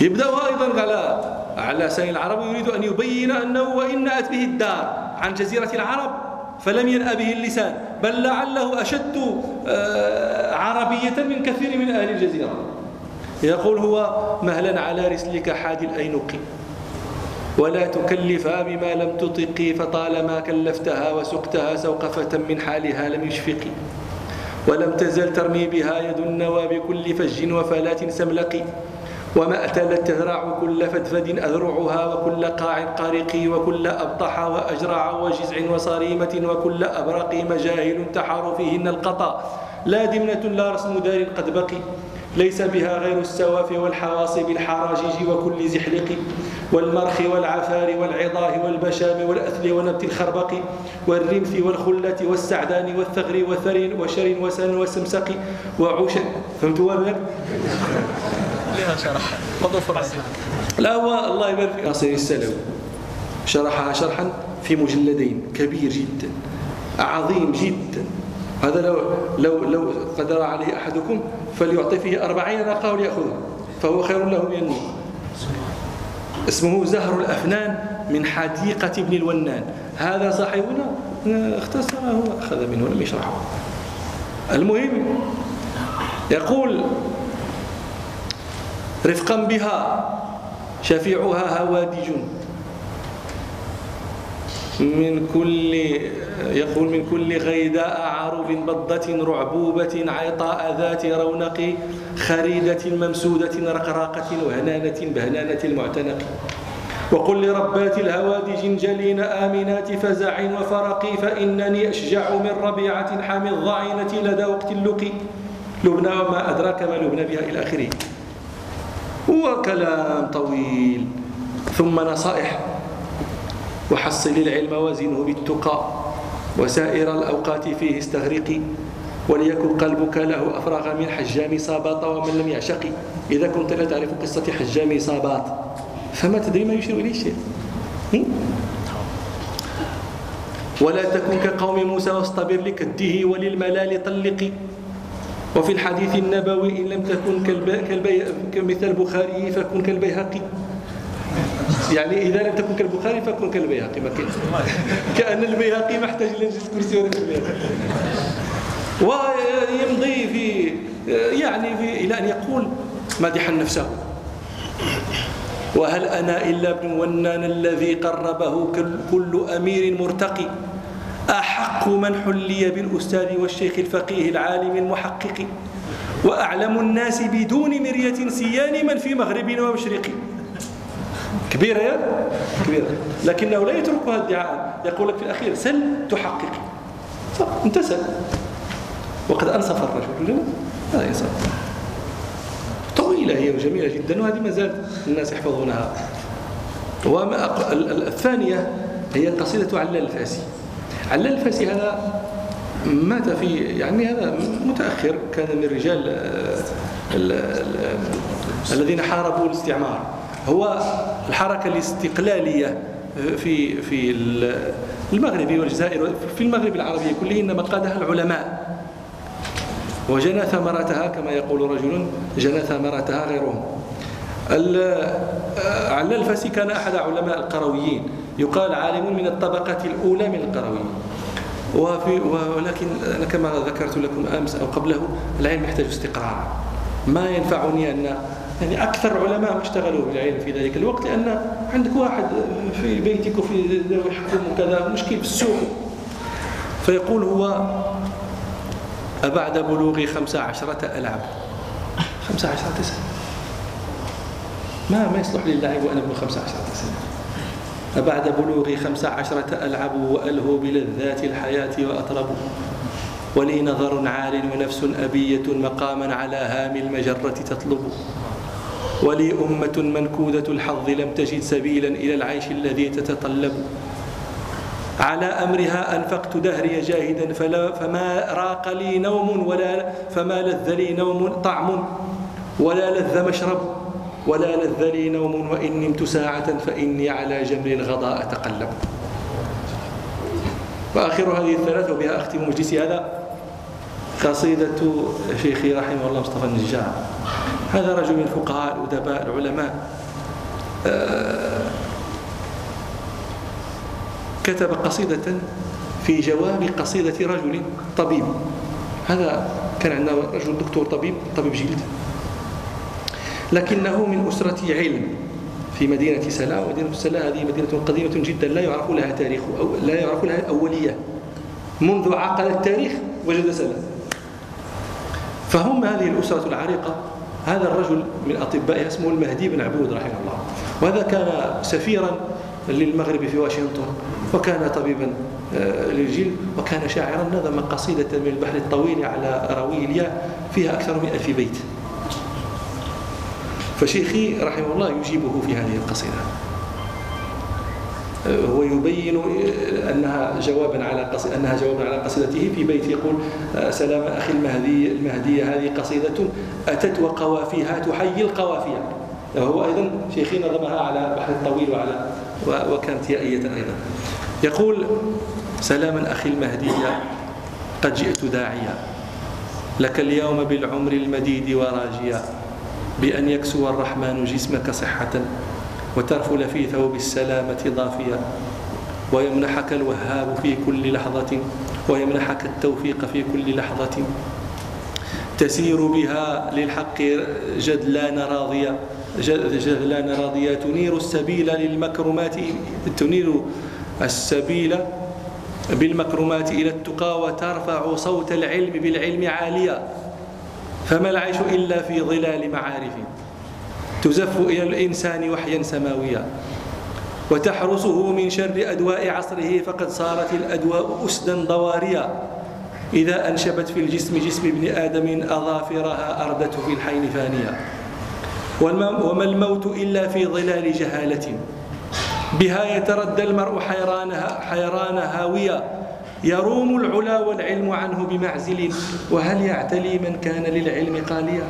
Speaker 1: يبدأ أيضا على على لسان العرب يريد أن يبين أنه وإن أت به الدار عن جزيرة العرب فلم ينأ به اللسان بل لعله أشد آه، عربية من كثير من أهل الجزيرة. يقول هو مهلا على رسلك حاد الأينق. ولا تكلفا بما لم تطقي فطالما كلفتها وسقتها سوقفة من حالها لم يشفقي. ولم تزل ترمي بها يد النوى بكل فج سملق وما أتلت تذرع كل فدفد أذرعها وكل قاع قارق وكل أبطح وأجرع وجزع وصريمة وكل أبرق مجاهل تحار فيهن القطا. لا دمنة لا رسم دار قد بقي. ليس بها غير السواف والحواصب الحراجيج وكل زحلق والمرخ والعفار والعظاه والبشام والأثل ونبت الخربق والرمث والخلة والسعدان والثغر وثر وشر وسن وسمسق وعش فهمتوا هذا؟
Speaker 2: لها شرح.
Speaker 1: لا هو الله يبارك في ناصر السلوي شرحها شرحا في مجلدين. كبير جدا. عظيم جدا. هذا لو لو لو قدر عليه أحدكم فليعطي فيه أربعين ناقة وليأخذها فهو خير له من النوم. اسمه زهر الأفنان من حديقة ابن الونان. هذا صاحبنا؟ اختصره وأخذ منه لم يشرحه. المهم يقول رفقا بها شفيعها هوادج. من كل يقول من كل غيداء عرب بضة رعبوبة عيطاء ذات رونق خريدة ممسودة رقراقة وهنانة بهنانة المعتنق. وقل لربات الهوادج جلين آمنات فزع وفرق فإنني أشجع من ربيعة حامي الضعينة لدى وقت اللقي. لبنى وما أدراك ما لبنى بها إلى آخره. وكلام طويل. ثم نصائح. وحصل العلم وزنه بالتقى. وسائر الأوقات فيه استغرقي وليكن قلبك له أفرغ من حجام صابات ومن لم يعشق. إذا كنت لا تعرف قصة حجام صابات فما تدري ما يشير إليه الشيء ولا تكن كقوم موسى واصطبر لكده وللملال طلقي وفي الحديث النبوي إن لم تكن كالبي... كمثل البخاري فكن كالبيهقي. *laughs* يعني إذا لم تكن كالبخاري فكن كالبيهقي. ما *laughs* كأن البيهقي محتاج إلى نجلس كرسي ولا البيهقي. ويمضي في يعني في إلى أن يقول مادحا نفسه وهل أنا إلا ابن ونان الذي قربه كل أمير مرتقي؟ أحق من حلي بالأستاذ والشيخ الفقيه العالم المحقق. وأعلم الناس بدون مرية سيان من في مغرب ومشرق. كبيرة يا؟ كبيرة. لكنه لا يتركها ادعاء. يقول لك في الأخير سل تحقق. انت سل وقد أنصف الرجل. هذا إنصاف طويلة هي وجميلة جدا وهذه ما زالت الناس يحفظونها. وما الثانية هي قصيدة علال الفاسي. علال الفاسي هذا مات في يعني هذا متأخر كان من رجال آه، الذين حاربوا الاستعمار. هو الحركة الاستقلالية آه، في في المغرب والجزائر في المغرب العربي كله إنما قادها العلماء. وجنى ثمرتها كما يقول رجل جنى ثمرتها غيرهم. آه، علال الفاسي كان أحد علماء القرويين. يقال عالم من الطبقة الأولى من القرويين. وفي ولكن أنا كما ذكرت لكم أمس أو قبله العلم يحتاج استقرار. ما ينفعني أن يعني أكثر علماء اشتغلوا بالعلم في ذلك الوقت لأن عندك واحد في بيتك وفي ذوي حكم وكذا مشكل في السوق. فيقول هو أبعد بلوغ خمس عشرة ألعب. خمس عشرة سنة. ما ما يصلح لي اللعب وأنا ابن خمس عشرة سنة. أبعد بلوغ خمس عشرة ألعب وألهو بلذات الحياة وأطرب. ولي نظر عال ونفس أبية مقاما على هام المجرة تطلب. ولي أمة منكودة الحظ لم تجد سبيلا إلى العيش الذي تتطلب. على أمرها أنفقت دهري جاهدا فلا فما راق لي نوم ولا فما لذ لي نوم طعم ولا لذ مشرب ولا لذ لي نوم وإن نمت ساعة فإني على جمر الغضاء أتقلب. وآخر هذه الثلاث وبها أختم مجلسي هذا. قصيدة شيخي رحمه الله مصطفى النجار. هذا رجل من الفقهاء الأدباء العلماء. آه، كتب قصيدة في جواب قصيدة رجل طبيب. هذا كان عندنا رجل دكتور طبيب طبيب جلد. لكنه من أسرة علم في مدينة سلا ومدينة سلا هذه مدينة قديمة جدا لا يعرف لها تاريخ أو لا يعرف لها أولية. منذ عقل التاريخ وجد سلا فهم هذه الأسرة العريقة هذا الرجل من أطبائها اسمه المهدي بن عبود رحمه الله. وهذا كان سفيرا للمغرب في واشنطن وكان طبيبا آه، للجلد وكان شاعرا نظم قصيدة من البحر الطويل على أراوي الياء فيها أكثر من ألف بيت. فشيخي رحمه الله يجيبه في هذه القصيدة. هو يبين آه، أنها جوابا على قصيدة أنها جوابا على قصيدته في بيت يقول سلام أخي المهدي المهديه هذه قصيدة أتت وقوافيها تحيي القوافيه وهو أيضا شيخي نظمها على البحر الطويل وعلى وكانت يائيه أيضا. يقول سلاما أخي المهدي قد جئت داعيا. لك اليوم بالعمر المديد وراجيا. بأن يكسو الرحمن جسمك صحة. وترفل في ثوب السلامة ضافيا. ويمنحك الوهاب في كل لحظة ويمنحك التوفيق في كل لحظة. تسير بها للحق جدلان راضية جدلان راضية تنير السبيل للمكرمات تنير السبيل بالمكرمات إلى التقى وترفع صوت العلم بالعلم عاليا. فما العيش إلا في ظلال معارف. تزف إلى الإنسان وحيا سماويا. وتحرسه من شر أدواء عصره فقد صارت الأدواء أسدا ضواريا. إذا أنشبت في الجسم جسم ابن آدم أظافرها أردته في الحين فانيا. وما الموت إلا في ظلال جهالة. بها يتردى المرء حيران حيران هاويا. يروم العلا والعلم عنه بمعزل. وهل يعتلي من كان للعلم قاليا؟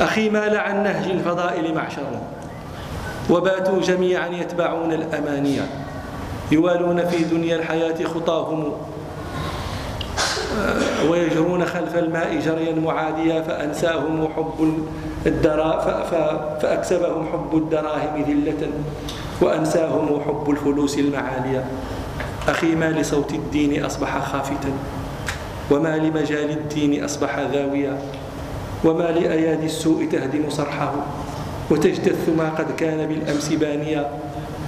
Speaker 1: أخي مال عن نهج الفضائل معشر وباتوا جميعا يتبعون الأمانية. يوالون في دنيا الحياة خطاهم. آه، ويجرون خلف الماء جريا معاديا فأنساهم حب الدرا فأكسبهم حب الدراهم ذلة وأنساهم حب الفلوس المعالية. أخي ما لصوت الدين أصبح خافتا وما لمجال الدين أصبح ذاويا وما لأيادي السوء تهدم صرحه وتجتث ما قد كان بالأمس بانيا.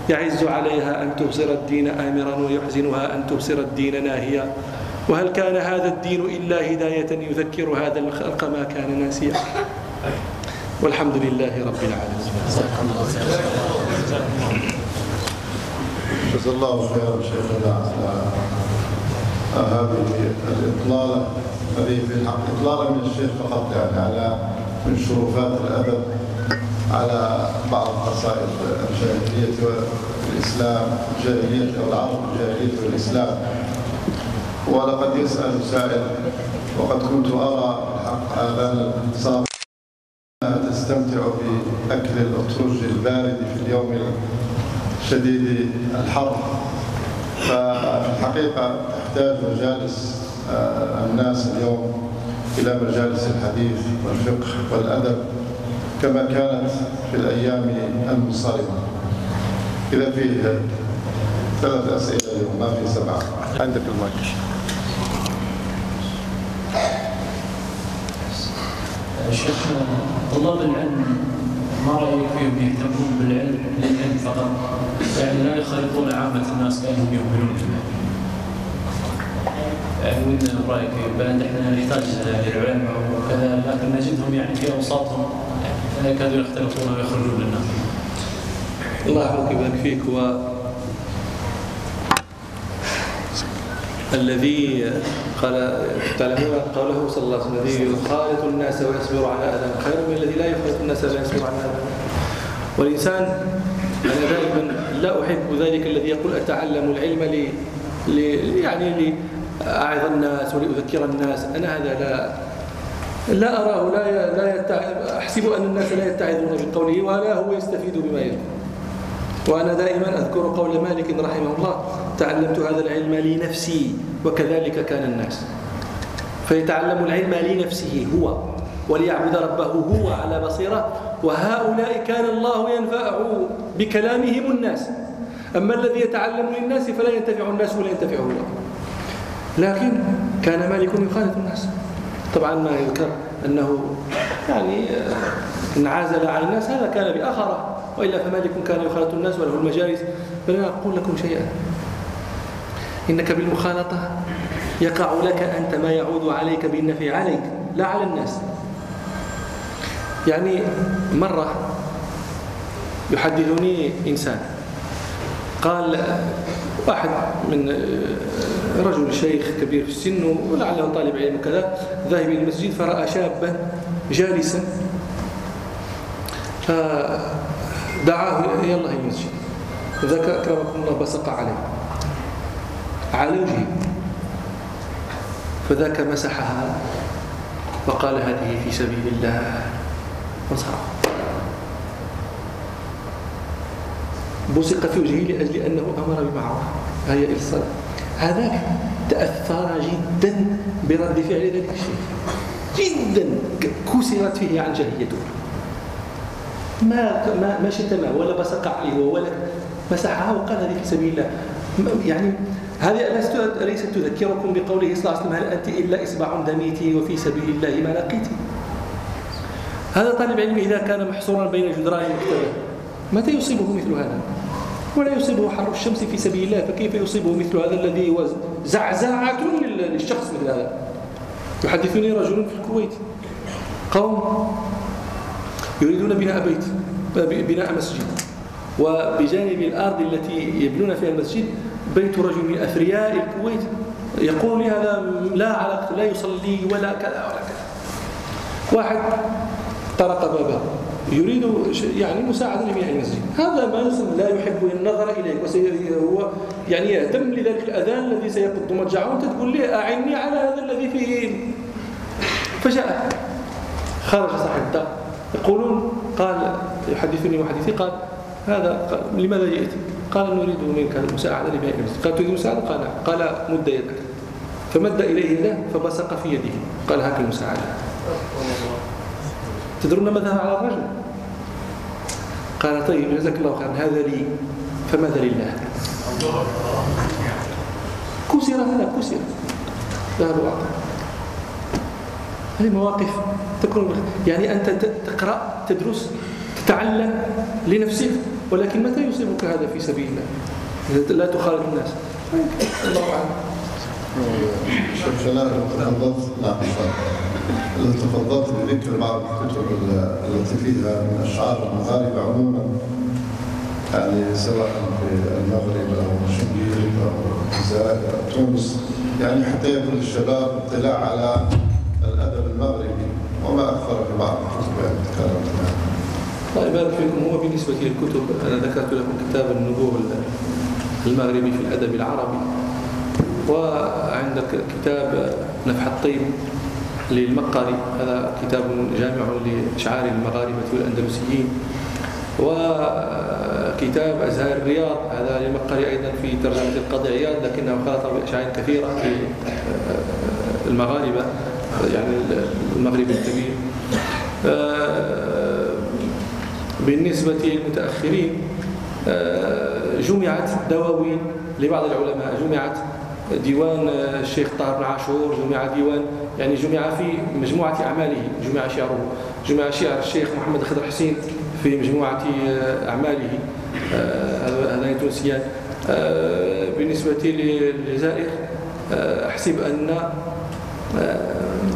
Speaker 1: يعز عليها أن تبصر الدين آمرا ويحزنها أن تبصر الدين ناهيا. وهل كان هذا الدين إلا هداية يذكر هذا الخلق ما كان ناسيا؟ والحمد لله رب العالمين.
Speaker 3: جزا الله خيرا شيخنا على هذه الإطلالة. هذه في الحق. إطلالة من الشيخ فقط يعني على من شرفات الأدب على بعض قصائد الجاهلية والإسلام الجاهلية أو العرب الجاهلية والإسلام. ولقد يسأل سائل وقد كنت أرى الحق آذان الصافي تستمتع بأكل الأترج البارد في اليوم شديد الحر. فالحقيقة تحتاج مجالس الناس اليوم إلى مجالس الحديث والفقه والأدب كما كانت في الأيام المنصرمة إذا فيه ثلاث أسئلة اليوم ما في سبعة.
Speaker 4: عندك المايك.
Speaker 2: شيخنا طلاب العلم ما رأيك فيهم يهتمون بالعلم للعلم فقط؟ يعني لا يخالطون عامة الناس كأنهم يؤمنون بالله وين رأيك؟ بعد إحنا نحتاج للعلماء وكذا لكن نجدهم يعني في أوساطهم. يكادوا يختلفون ويخرجون للناس
Speaker 1: الله يحفظك فيك. هو الذي قال تعلمون قوله صلى الله عليه وسلم الذي يخالط الناس ويصبر على أذى. خير من الذي لا يخالط الناس ولا يصبر على أذى. والإنسان أنا دائما لا أحب ذلك الذي يقول أتعلم العلم ل ل يعني لاعظ الناس ولأذكر الناس. أنا هذا لا لا أراه لا لا. أحسب أن الناس لا يتعظون بقوله ولا هو يستفيد بما يقول وأنا دائما أذكر قول مالك رحمه الله تعلمت هذا العلم لنفسي وكذلك كان الناس. فيتعلم العلم لنفسه هو وليعبد ربه هو على بصيرة وهؤلاء كان الله ينفعه بكلامهم الناس. أما الذي يتعلم للناس فلا ينتفع الناس ولا ينتفعه هو لكن كان مالك يخالف الناس. طبعا ما يذكر أنه يعني انعزل عن الناس هذا كان بآخره وإلا فمالك كان يخالط الناس وله المجالس. أنا أقول لكم شيئا. إنك بالمخالطة يقع لك أنت ما يعود عليك بالنفع عليك لا على الناس. يعني مرة يحدثني إنسان قال واحد من رجل شيخ كبير في السن ولعله طالب علم وكذا ذاهب إلى المسجد فرأى شابا جالسا فدعاه يلا هي المسجد. ذاك أكرمكم الله بصق عليه. على وجهه. فذاك مسحها وقال هذه في سبيل الله. وصرف بصق في وجهه لأجل أنه أمر بمعروف هيا إلى الصلاة هذاك تأثر جدا برد فعل ذلك الشيء جدا. كسرت فيه عن جاهيته ما ما ما شتمه ولا بصق عليه ولا مسحها وقال هذه في سبيل الله. يعني هذه أليست تذكركم بقوله صلى الله عليه وسلم هل أنت إلا إصبع دميتي وفي سبيل الله ما لقيتي؟ هذا طالب علم إذا كان محصورا بين جدران مكتبة متى يصيبه مثل هذا؟ ولا يصيبه حر الشمس في سبيل الله؟ فكيف يصيبه مثل هذا الذي هو زعزعة للشخص مثل هذا؟ يحدثني رجل في الكويت. قوم يريدون بناء بيت بناء مسجد. وبجانب الأرض التي يبنون فيها المسجد بيت رجل من أثرياء الكويت يقول لي هذا لا علاقة لا يصلي ولا كذا ولا كذا. واحد طرق بابه. يريد يعني مساعدة لبناء المسجد هذا ما لا يحب النظر إليك هو يعني يهتم لذلك الأذان الذي سيقض مضجعه وأنت تقول لي أعني على هذا الذي فيه. فجاء خرج صاحب الدار. يقولون قال يحدثني محدثي قال هذا قال لماذا جئت؟ قال نريد منك المساعدة لبناء المسجد قال تريد المساعدة؟ قال قال مد يدك. فمد إليه يده فبصق في يده. قال هاك المساعدة. تدرون ماذا على الرجل؟ قال طيب جزاك الله خيرا هذا لي فماذا لله؟ كسر هذا كسر. ذهب وعطى هذه مواقف تكون يعني أنت تقرأ تدرس تتعلم لنفسك ولكن متى يصيبك هذا في سبيل الله؟ لا تخالط الناس. الله أعلم.
Speaker 3: جلال تفضلت بذكر بعض الكتب التي فيها من اشعار المغاربه عموما يعني سواء في المغرب أو شبيل أو الجزائر أو تونس. يعني حتى يكون الشباب اطلاع على الأدب المغربي وما أكثر في بعض الكتب يعني تكلمت عنها.
Speaker 1: الله يبارك فيكم. هو بالنسبة للكتب أنا ذكرت لكم كتاب النبوغ المغربي في الأدب العربي وعندك كتاب نفح الطيب. للمقري هذا كتاب جامع لأشعار المغاربة والأندلسيين وكتاب أزهار الرياض. هذا للمقري أيضا في ترجمة القاضي عياض لكنه خاطب بأشعار كثيرة في المغاربة يعني المغرب الكبير. بالنسبة للمتأخرين جمعت دواوين لبعض العلماء. جمعت ديوان الشيخ طاهر بن عاشور جمع ديوان يعني جمع في مجموعة أعماله جمع شعره جمع شعر الشيخ محمد خضر حسين في مجموعة أعماله. هذان التونسيان بالنسبة للجزائر أحسب أن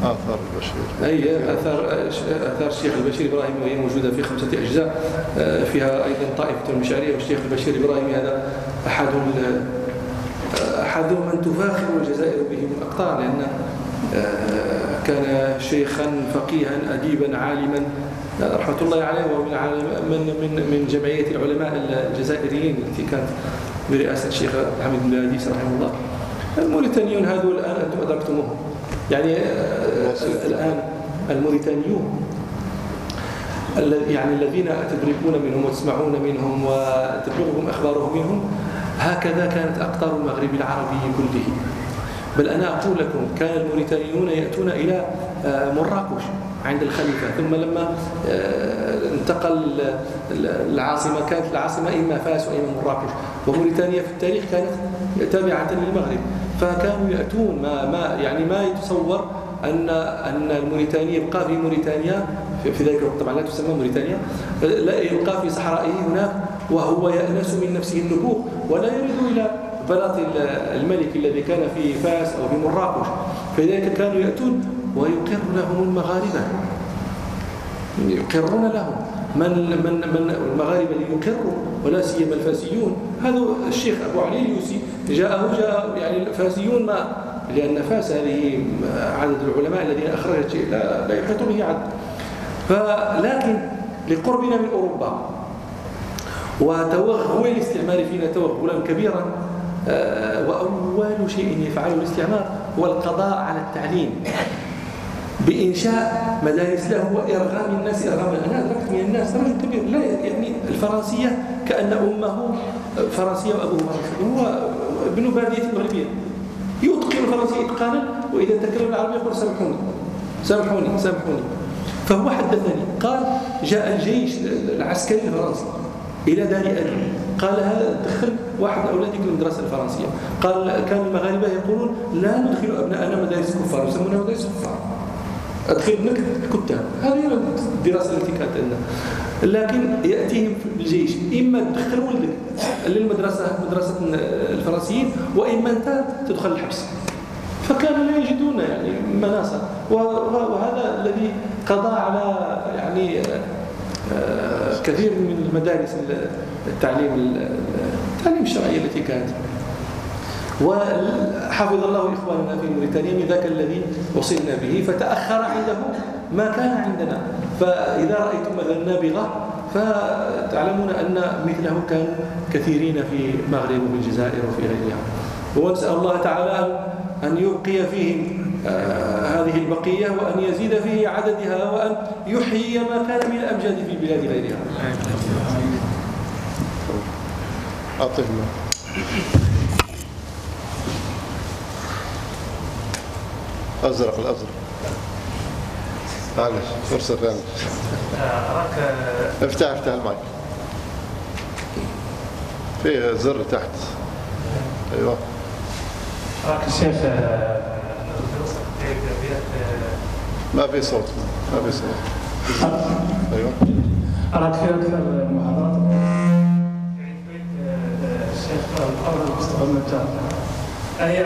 Speaker 3: آثار البشير.
Speaker 1: أي آثار آثار الشيخ البشير إبراهيم وهي موجودة في خمسة أجزاء. فيها أيضا طائفة المشاعرية والشيخ البشير إبراهيم هذا أحد أحد من تفاخر الجزائر بهم الأقطار لأن آه، كان شيخا فقيها أديبا عالما. رحمة الله عليه وهو من من من جمعية العلماء الجزائريين التي كانت برئاسة الشيخ حميد بن باديس رحمه الله. الموريتانيون هذول الآن أنتم أدركتموهم. يعني آه، الآن الموريتانيون يعني الذين تدركون منهم وتسمعون منهم وتبلغكم أخبارهم منهم هكذا كانت أقطار المغرب العربي كله. بل أنا أقول لكم كان الموريتانيون يأتون إلى آه، مراكش عند الخليفة. ثم لما آه، انتقل العاصمة كانت العاصمة إما فاس وإما مراكش. وموريتانيا في التاريخ كانت تابعة للمغرب. فكانوا يأتون. ما, ما يعني ما يتصور أن أن الموريتاني يبقى في موريتانيا في ذلك الوقت طبعا لا تسمى موريتانيا لا يبقى في صحرائه هناك. وهو يأنس من نفسه النبوغ ولا يريد إلى بلاط الملك الذي كان في فاس أو في مراكش فلذلك كانوا يأتون ويقر لهم المغاربة. يقرون لهم. من من من المغاربة اللي يقروا ولا سيما الفاسيون. هذا الشيخ أبو علي اليوسي جاءه جاء يعني الفاسيون ما لأن فاس هذه عدد العلماء الذين أخرجت لا, لا يحيط به عدد. فلكن لقربنا من أوروبا. وتوغل الاستعمار فينا توغلا كبيرا آه، وأول شيء يفعله الاستعمار هو القضاء على التعليم. بإنشاء مدارس له وإرغام الناس إرغام أنا أدركت من الناس رجل كبير لا يعني الفرنسية كأن أمه فرنسية وأبوه هو ابن بادية مغربية يتقن الفرنسية إتقانا وإذا تكلم العربية يقول سامحوني سامحوني سامحوني. فهو حدثني قال جاء الجيش العسكري الفرنسي. إلى دار أبي. قال هذا دخل واحد أولادك المدرسة الفرنسية. قال كان المغاربة يقولون لا ندخل أبناءنا مدارس كفار يسمونها مدارس كفار. أدخل ابنك كتاب هذه الدراسة التي كانت عندنا. لكن يأتيهم الجيش. إما تدخل ولدك للمدرسة مدرسة الفرنسيين وإما أنت تدخل الحبس. فكانوا لا يجدون يعني مناصة وهذا الذي قضى على يعني كثير من المدارس التعليم التعليم الشرعية التي كانت. وحفظ الله إخواننا في موريتانيا من ذاك الذي وصلنا به فتأخر عنده ما كان عندنا. فإذا رأيتم مثلا نابغة فتعلمون أن مثله كان كثيرين في المغرب وفي الجزائر وفي غيرها. ونسأل الله تعالى أن يبقي فيهم آه هذه البقية وأن يزيد في عددها وأن يحيي ما كان من الأمجاد في بلاد غيرها.
Speaker 3: أعطيهم أزرق الأزرق. معلش فرصة ثانية. أراك افتح افتح المايك. فيه زر تحت. أيوه.
Speaker 4: أراك الشيخ
Speaker 3: ما في صوت. ما في صوت. أيوه.
Speaker 4: اراك في أكثر المحاضرات الشيخ المجال أي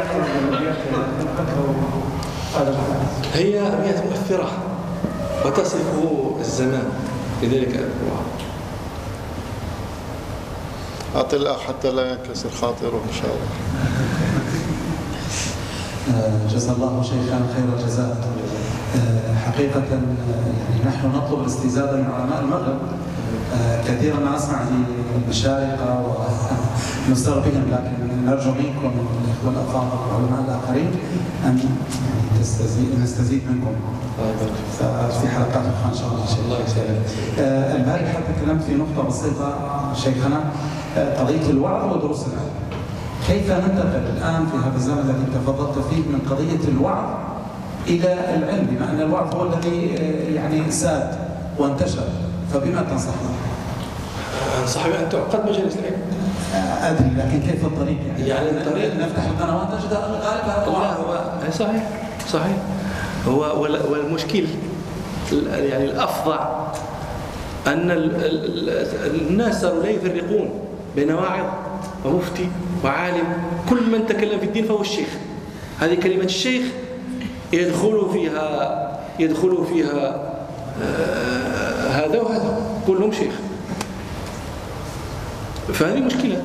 Speaker 4: هذا الحديث
Speaker 1: هي ابيات مؤثرة وتصف الزمان لذلك أذكرها.
Speaker 3: أعطي الأخ حتى لا ينكسر خاطره إن شاء الله.
Speaker 5: جزا الله شيخا خير الجزاء. آه، حقيقة آه، يعني نحن نطلب الاستزادة من علماء المغرب. كثيرا ما أسمع المشارقة ونستر بهم لكن نرجو منكم الإخوة الأفاضل والعلماء الآخرين أن تستزيد نستزيد منكم. في حلقات أخرى إن شاء الله.
Speaker 1: الله يسلمك.
Speaker 5: البارحة تكلمت في نقطة بسيطة شيخنا. قضية الوعظ ودروس العلم كيف ننتقل الآن في هذا الزمن الذي تفضلت فيه من قضية الوعظ إلى العلم؟ بما أن الوعظ هو الذي آه، يعني ساد وانتشر فبما تنصحنا؟
Speaker 1: أنصح بأن تعقد مجالس العلم.
Speaker 5: آه، أدري لكن كيف الطريق يعني؟
Speaker 1: يعني الطريق
Speaker 5: نفتح القنوات نجد غالبها
Speaker 1: لا هو صحيح صحيح. هو والمشكل يعني الأفظع أن الناس صاروا لا يفرقون بين واعظ ومفتي. وعالم كل من تكلم في الدين فهو الشيخ. هذه كلمة الشيخ يدخل فيها يدخل فيها آه، هذا وهذا. كلهم شيخ. فهذه مشكلة.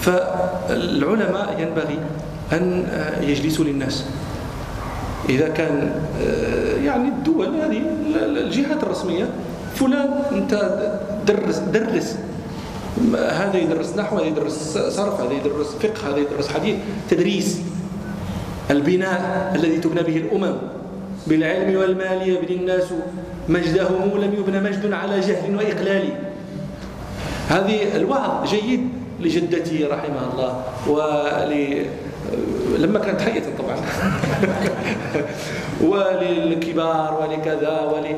Speaker 1: فالعلماء ينبغي أن آه، يجلسوا للناس. إذا كان آه، يعني الدول هذه الجهات الرسمية فلان أنت درس درس. هذا يدرس نحو هذا يدرس صرف هذا يدرس فقه هذا يدرس حديث تدريس البناء الذي تبنى به الأمم بالعلم والمال يبني الناس مجدهم لم يبنى مجد على جهل وإقلال. هذه الوعظ جيد لجدتي رحمها الله ول لما كانت حية طبعا. *laughs* وللكبار ولكذا ول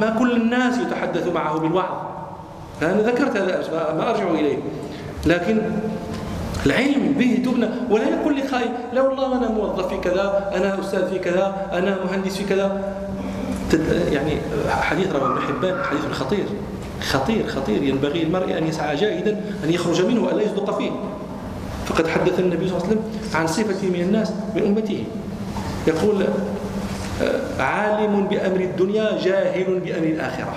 Speaker 1: ما كل الناس يتحدث معه بالوعظ؟ أنا ذكرت هذا ما أرجع إليه. لكن العلم به تبنى ولا يقول لي خايف لا والله أنا موظف في كذا أنا أستاذ في كذا أنا مهندس في كذا. يعني حديث رواه ابن حبان حديث خطير خطير خطير. ينبغي المرء أن يسعى جاهدا أن يخرج منه وألا يصدق فيه. فقد حدث النبي صلى الله عليه وسلم عن صفة من الناس من أمته. يقول آه، عالم بأمر الدنيا جاهل بأمر الآخرة.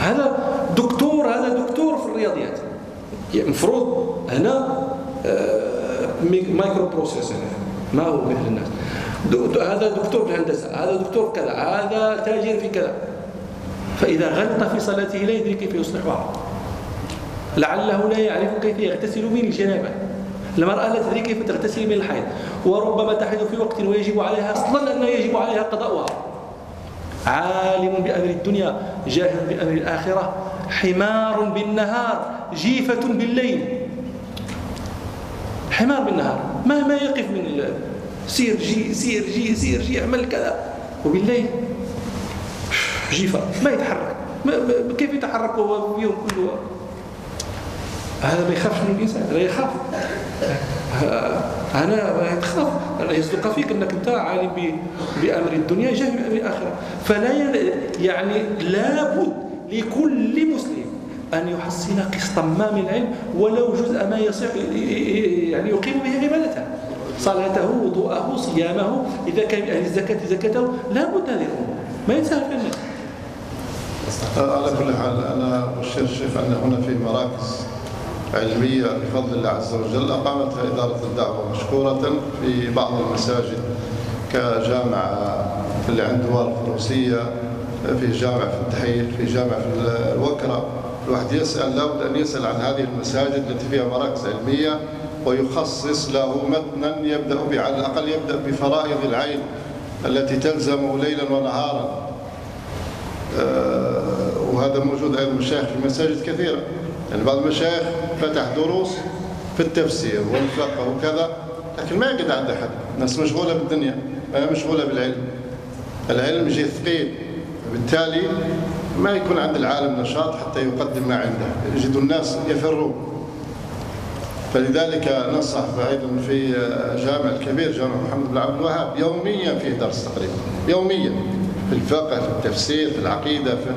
Speaker 1: هذا دكتور هذا دكتور في الرياضيات. المفروض هنا آه، micro process ما هو مثل الناس؟ هذا دكتور في الهندسة هذا دكتور كذا هذا تاجر في كذا. فإذا غلط في صلاته لا يدري كيف يصلح وعظه لعله لا يعرف كيف يغتسل من الجنابة. المرأة لا تدري كيف تغتسل من الحيض. وربما تحدث في وقت ويجب عليها أصلا أنه يجب عليها قضاؤها. عالم بأمر الدنيا جاهل بأمر الآخرة حمار بالنهار جيفة بالليل. حمار بالنهار مهما يقف من سير جي سير جي سير جي اعمل كذا. وبالليل جيفة ما يتحرك. ما كيف يتحرك وهو اليوم كله؟ هذا ما يخافش من الانسان لا يخاف. أنا تخاف. يصدق فيك أنك أنت عالم بأمر الدنيا جاهل بأمر الآخرة. فلا يعني لابد لكل مسلم أن يحصل قسطا ما من العلم ولو جزء ما يصح يعني يقيم به عبادته. صلاته وضوءه صيامه إذا كان من أهل الزكاة زكاته. لابد هذه الأمور. ما يسهل في الناس
Speaker 3: على كل حال أنا أشير الشيخ أن هنا في مراكز علمية بفضل الله عز وجل أقامتها إدارة الدعوة مشكورة في بعض المساجد كجامعة اللي عند دوار الفروسية في جامع في التحيل في جامع في الوكرة. الواحد يسأل لابد أن يسأل عن هذه المساجد التي فيها مراكز علمية ويخصص له متنا يبدأ به على الأقل يبدأ بفرائض العين التي تلزم ليلا ونهارا. آه، وهذا موجود أيضا مشايخ في مساجد كثيرة. يعني بعض المشايخ فتح دروس في التفسير والفقه وكذا لكن ما يقعد عند أحد. الناس مشغولة بالدنيا ما مشغولة بالعلم. العلم شيء ثقيل بالتالي ما يكون عند العالم نشاط حتى يقدم ما عنده. يجد الناس يفرون. فلذلك نصح أيضا في جامع الكبير جامع محمد بن عبد الوهاب يوميا فيه درس تقريبا يوميا في الفقه في التفسير في العقيدة في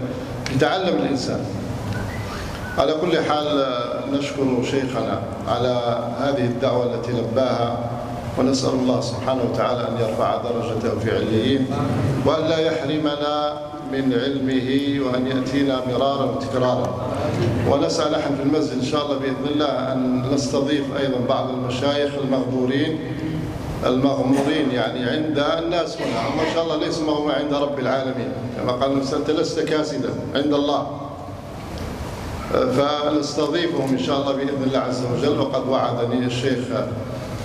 Speaker 3: يتعلم الإنسان. على كل حال نشكر شيخنا على هذه الدعوة التي لباها ونسأل الله سبحانه وتعالى أن يرفع درجته في عليين وأن لا يحرمنا من علمه وأن يأتينا مرارا وتكرارا. ونسعى نحن في المسجد إن شاء الله بإذن الله أن نستضيف أيضا بعض المشايخ المغبورين المغمورين يعني عند الناس هنا. ما شاء الله ليس مغمور عند رب العالمين. كما قال أنت لست كاسدا عند الله. فنستضيفهم إن شاء الله بإذن الله عز وجل. وقد وعدني الشيخ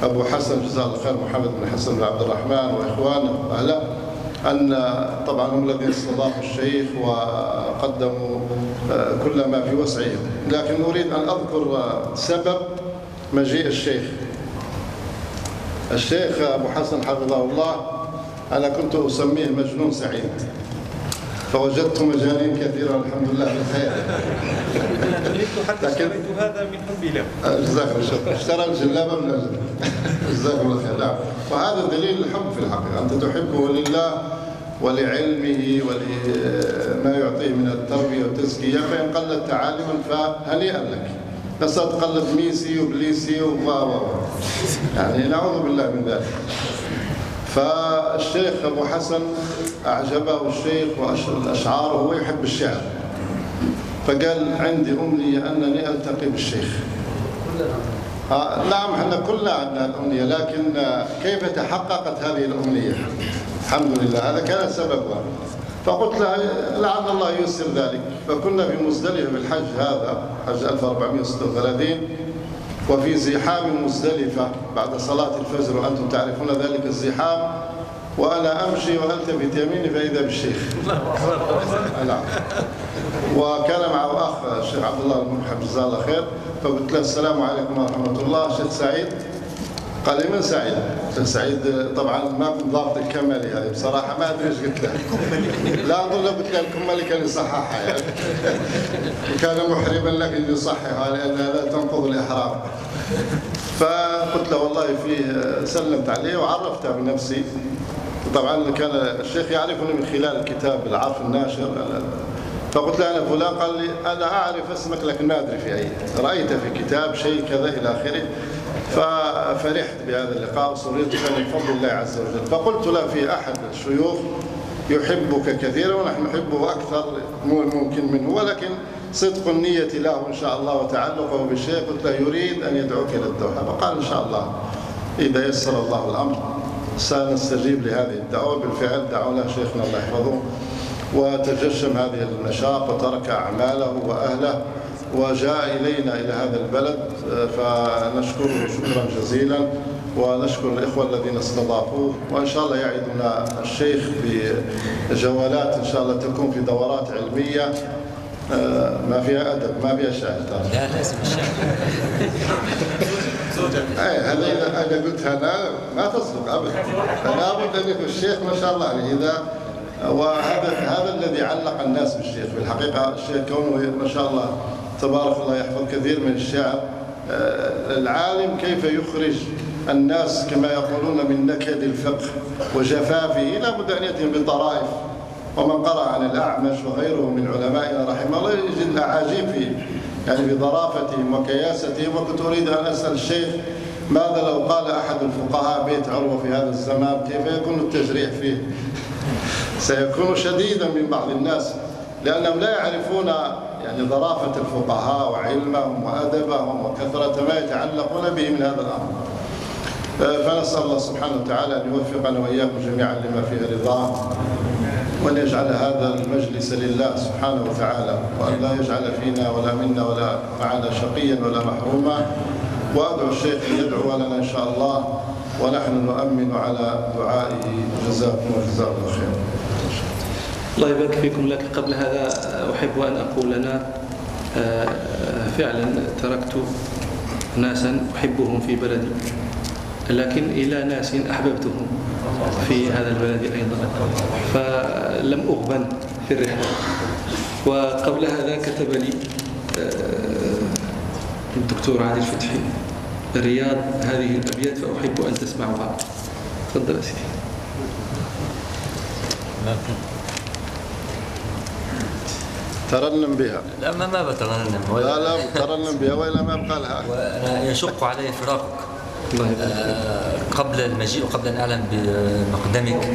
Speaker 3: أبو حسن جزاه الله خير محمد بن حسن بن عبد الرحمن وإخوانه. وأهله أن طبعا هم الذين استضافوا الشيخ وقدموا كل ما في وسعهم. لكن أريد أن أذكر سبب مجيء الشيخ. الشيخ أبو حسن حفظه الله. أنا كنت أسميه مجنون سعيد. فوجدت مجانين كثيرة الحمد لله بالخير.
Speaker 1: حتى اشتريت هذا من حبي له
Speaker 3: جزاك الله خير. اشترى الجلابة من أجل جزاك الله خير. نعم. وهذا دليل الحب في الحقيقة. أنت تحبه لله ولعلمه ولما يعطيه من التربية والتزكية. فإن قلت تعالما فهنيئا لك. بس تقلد ميسي وبليسي و. يعني نعوذ بالله من ذلك. فالشيخ أبو حسن أعجبه الشيخ والأشعار وهو يحب الشعر. فقال عندي أمنية أنني ألتقي بالشيخ. آه نعم إحنا كلنا عندنا الأمنية لكن كيف تحققت هذه الأمنية؟ الحمد لله هذا كان سببها فقلت له لعل الله ييسر ذلك. فكنا في مزدلفة بالحج هذا حج 1436 وفي زحام مزدلفة بعد صلاة الفجر وأنتم تعرفون ذلك الزحام. وأنا أمشي وألتفت يميني فإذا بالشيخ. نعم. وكان معه أخ الشيخ عبد الله المرحب جزاه الله خير. فقلت له السلام عليكم ورحمة الله. شيخ سعيد. قال لي من سعيد؟ سعيد طبعا ما كنت ضابط الكمالي هذه بصراحة ما أدري إيش قلت له. *laughs* لا أظن قلت له الكمالي كان يصححها يعني. *laughs* وكان محرما لك ان يصححها لانها لا تنقض الإحرام. *laughs* فقلت له والله فيه سلمت عليه وعرفته بنفسي. طبعا كان الشيخ يعرفني من خلال كتاب العرف الناشر. فقلت له أنا فلان. قال لي أنا أعرف اسمك لكن ما أدري في أي. رأيت في كتاب شيء كذا إلى آخره. ففرحت بهذا اللقاء وسررت من فضل الله عز وجل. فقلت له في أحد الشيوخ يحبك كثيرا ونحن نحبه أكثر ممكن منه ولكن صدق النية له إن شاء الله وتعلقه بالشيخ قلت له يريد أن يدعوك إلى الدوحة. فقال إن شاء الله إذا يسر الله الأمر سنستجيب لهذه الدعوة بالفعل دعونا شيخنا الله يحفظه وتجشم هذه النشاط وترك أعماله وأهله. وجاء إلينا إلى هذا البلد فنشكره شكرا جزيلا ونشكر الإخوة الذين استضافوه وإن شاء الله يعيدنا الشيخ بجولات إن شاء الله تكون في دورات علمية ما فيها أدب ما فيها شعر
Speaker 6: لا لازم الشعر
Speaker 3: اي هذا إذا أنا قلتها أنا ما تصدق ابدا لابد أن يكون الشيخ ما شاء الله يعني إذا وهذا هذا الذي علق الناس بالشيخ. في الحقيقة الشيخ كونه ما شاء الله تبارك الله يحفظ كثير من الشعر آه، العالم كيف يخرج الناس كما يقولون من نكد الفقه وجفافه لابد ان ياتي بطرائف. ومن قرأ عن الأعمش وغيره من علمائنا رحمه الله يجد الأعاجيب في يعني بظرافتهم وكياستهم وكنت أريد أن أسأل الشيخ ماذا لو قال أحد الفقهاء بيت عروة في هذا الزمان؟ كيف يكون التجريح فيه؟ سيكون شديدا من بعض الناس. لأنهم لا يعرفون يعني ظرافة الفقهاء وعلمهم وأدبهم وكثرة ما يتعلقون به من هذا الأمر. فنسأل الله سبحانه وتعالى أن يوفقنا وإياكم جميعا لما فيه رضاه وأن يجعل هذا المجلس لله سبحانه وتعالى وأن لا يجعل فينا ولا منا ولا معنا شقيا ولا محروما. وأدعو الشيخ أن يدعو لنا إن شاء الله ونحن نؤمن على دعائه. جزاكم الله خير
Speaker 1: الله يبارك فيكم لكن قبل هذا أحب أن أقول أنا آه، فعلا تركت ناسا أحبهم في بلدي لكن إلى ناس أحببتهم في هذا البلد أيضا. فلم أغبن في الرحلة. وقبل هذا كتب لي آه، الدكتور عادل فتحي رياض هذه الأبيات فأحب أن تسمعها. تفضل سيدي.
Speaker 3: ترنم بها.
Speaker 6: لا ما ما بترنم.
Speaker 3: لا لا ترنم بها وإلا ما يبقى لها.
Speaker 6: وأنا يشق علي فراقك.
Speaker 1: يبارك
Speaker 6: آه، قبل المجيء وقبل أن أعلم بمقدمك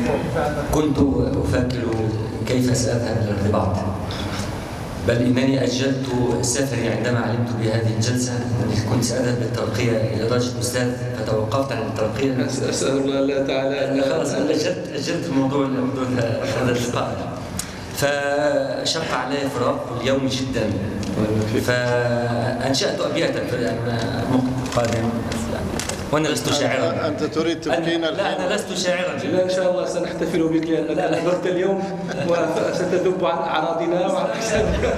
Speaker 6: كنت أفكر كيف سأذهب إلى الرباط. بل إنني أجلت سفري عندما علمت بهذه الجلسة. أنني كنت سأذهب للترقية إلى درجة أستاذ فتوقفت عن الترقية.
Speaker 1: أسأل الله تعالى أن
Speaker 6: خلاص أجلت أجلت موضوع موضوع هذا اللقاء فشق علي فراق اليوم جدا. فأنشأت أبياتا في قادم يعني وأنا لست شاعرا.
Speaker 3: أنت تريد تبكينا
Speaker 6: لا أنا
Speaker 3: الحين
Speaker 6: لست شاعرا.
Speaker 1: لا إن شاء الله سنحتفل بك لأنك
Speaker 6: لا، لا.
Speaker 1: أحضرت اليوم وستذب عن أعراضنا وعن حسابك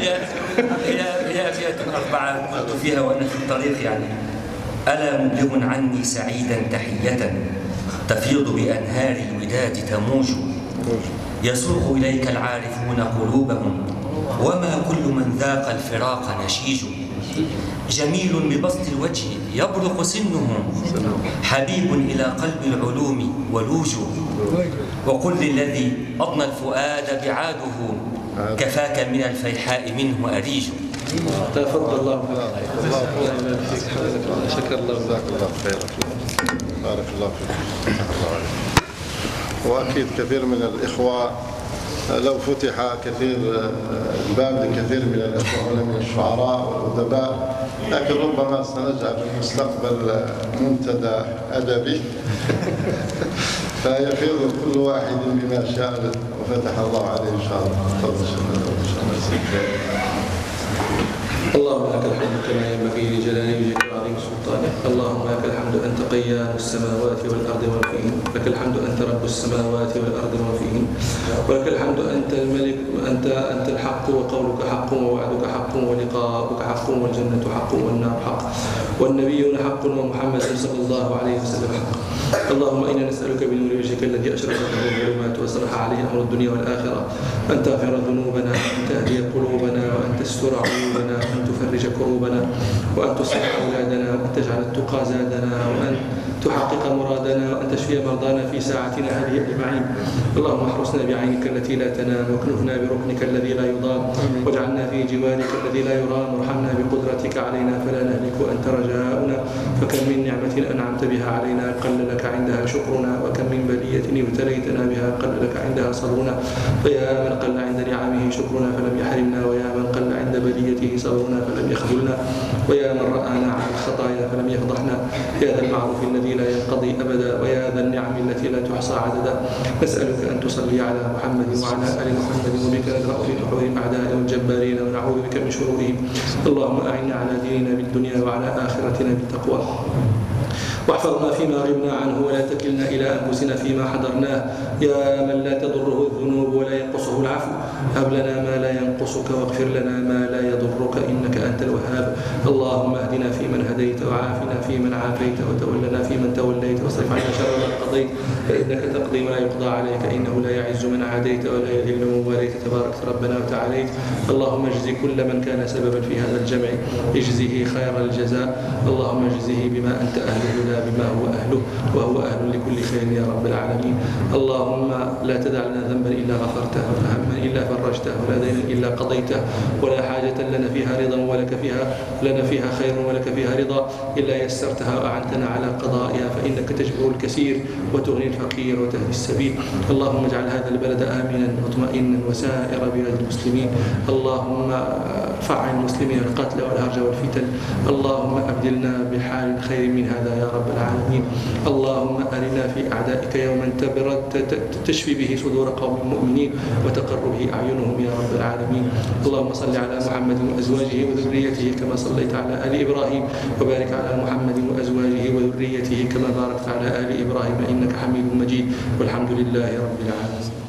Speaker 6: هي هي هي أبيات أربعة قلت فيها وأنا في الطريق يعني. ألا مبلغ عني سعيدا تحية تفيض بأنهار الوداد تموج. يسوق إليك العارفون قلوبهم وما كل من ذاق الفراق نشيج. جميل ببسط الوجه يبرق سنه. حبيب إلى قلب العلوم ولوج. وقل للذي أضنى الفؤاد بعاده كفاك من الفيحاء منه أريج.
Speaker 1: تفضل الله شكر الله
Speaker 3: جزاك الله خير بارك الله فيك. وأكيد كثير من الإخوة لو فتح كثير الباب لكثير من الإخوة من الشعراء والأدباء لكن ربما سنجعل في المستقبل منتدى أدبي. *laughs* فيفيض كل واحد بما شاء وفتح الله عليه إن شاء الله. تفضل.
Speaker 1: اللهم لك الحمد كما ينبغي لجلال وجهك وعظيم سلطانك اللهم لك الحمد أنت قيام السماوات والأرض فيهن لك الحمد أنت رب السماوات والأرض فيهن ولك الحمد أنت الملك انت أنت الحق وقولك حق ووعدك حق ولقاؤك حق والجنة حق والنار حق. والنبيون حق ومحمد صلى الله عليه وسلم حق. اللهم إنا نسألك بنور وجهك الذي اشرقت به الظلمات وأصلح عليه أمر الدنيا والآخرة. أن تغفر ذنوبنا وأن تهدي قلوبنا تستر عيوبنا وان تفرج كروبنا وأن تصلح أولادنا وأن تجعل التقى زادنا وأن تحقق مرادنا وأن تشفي مرضانا في ساعتنا هذه أجمعين. اللهم احرسنا بعينك التي لا تنام واكنفنا بركنك الذي لا يضام واجعلنا في جوارك الذي لا يرام. وارحمنا بقدرتك علينا فلا نهلك وانت رجاؤنا. فكم من نعمة أنعمت بها علينا قل لك عندها شكرنا. وكم من بلية ابتليتنا بها قل لك عندها صبرنا. فيا من قل عند نعمه شكرنا فلم يحرمنا. ويا من قل عند بليته صبرنا فلم يخذلنا ويا من رآنا على الخطايا فلم يفضحنا. يا ذا المعروف الذي لا ينقضي أبدا ويا ذا النعم التي لا تحصى عددا. نسألك أن تصلي على محمد وعلى آل محمد وبك ندرا في نحور الأعداء والجبارين ونعوذ بك من شرورهم. اللهم أعنا على ديننا بالدنيا وعلى آخرتنا بالتقوى. واحفظنا فيما غبنا عنه ولا تكلنا إلى أنفسنا فيما حضرناه. يا من لا تضره الذنوب ولا ينقصه العفو. هب لنا ما لا ينقصك واغفر لنا ما لا يضرك إنك أنت الوهاب. اللهم اهدنا فيمن هديت وعافنا فيمن عافيت وتولنا فيمن توليت واصرف عنا شر ما قضيت فإنك تقضي ولا يقضى عليك إنه لا يعز من عاديت ولا يذل من واليت. تبارك ربنا وتعاليت. اللهم اجز كل من كان سببا في هذا الجمع. اجزه خير الجزاء. اللهم اجزه بما أنت أهله لا بما هو أهله وهو أهل لكل خير يا رب العالمين. اللهم لا تدع لنا ذنبا إلا غفرته ولا هما إلا فرجته. ولا دينا إلا قضيته ولا حاجة لنا فيها رضا ولك فيها لنا فيها خير ولك فيها رضا. إلا يسرتها وأعنتنا على قضائها فإنك تجبر الكثير وتغني الفقير وتهدي السبيل. اللهم اجعل هذا البلد آمنا مطمئنا وسائر بلاد المسلمين. اللهم ارفع عن المسلمين القتل والهرج والفتن. اللهم أبدلنا بحال خير من هذا يا رب العالمين. اللهم أرنا في أعدائك يوما تشفي به صدور قوم المؤمنين وتقر به أعينهم يا رب العالمين. اللهم صل على محمد وأزواجه وذريته كما صليت على آل إبراهيم وبارك على محمد وأزواجه وذريته كما باركت على آل إبراهيم إنك حميد مجيد. والحمد لله رب العالمين.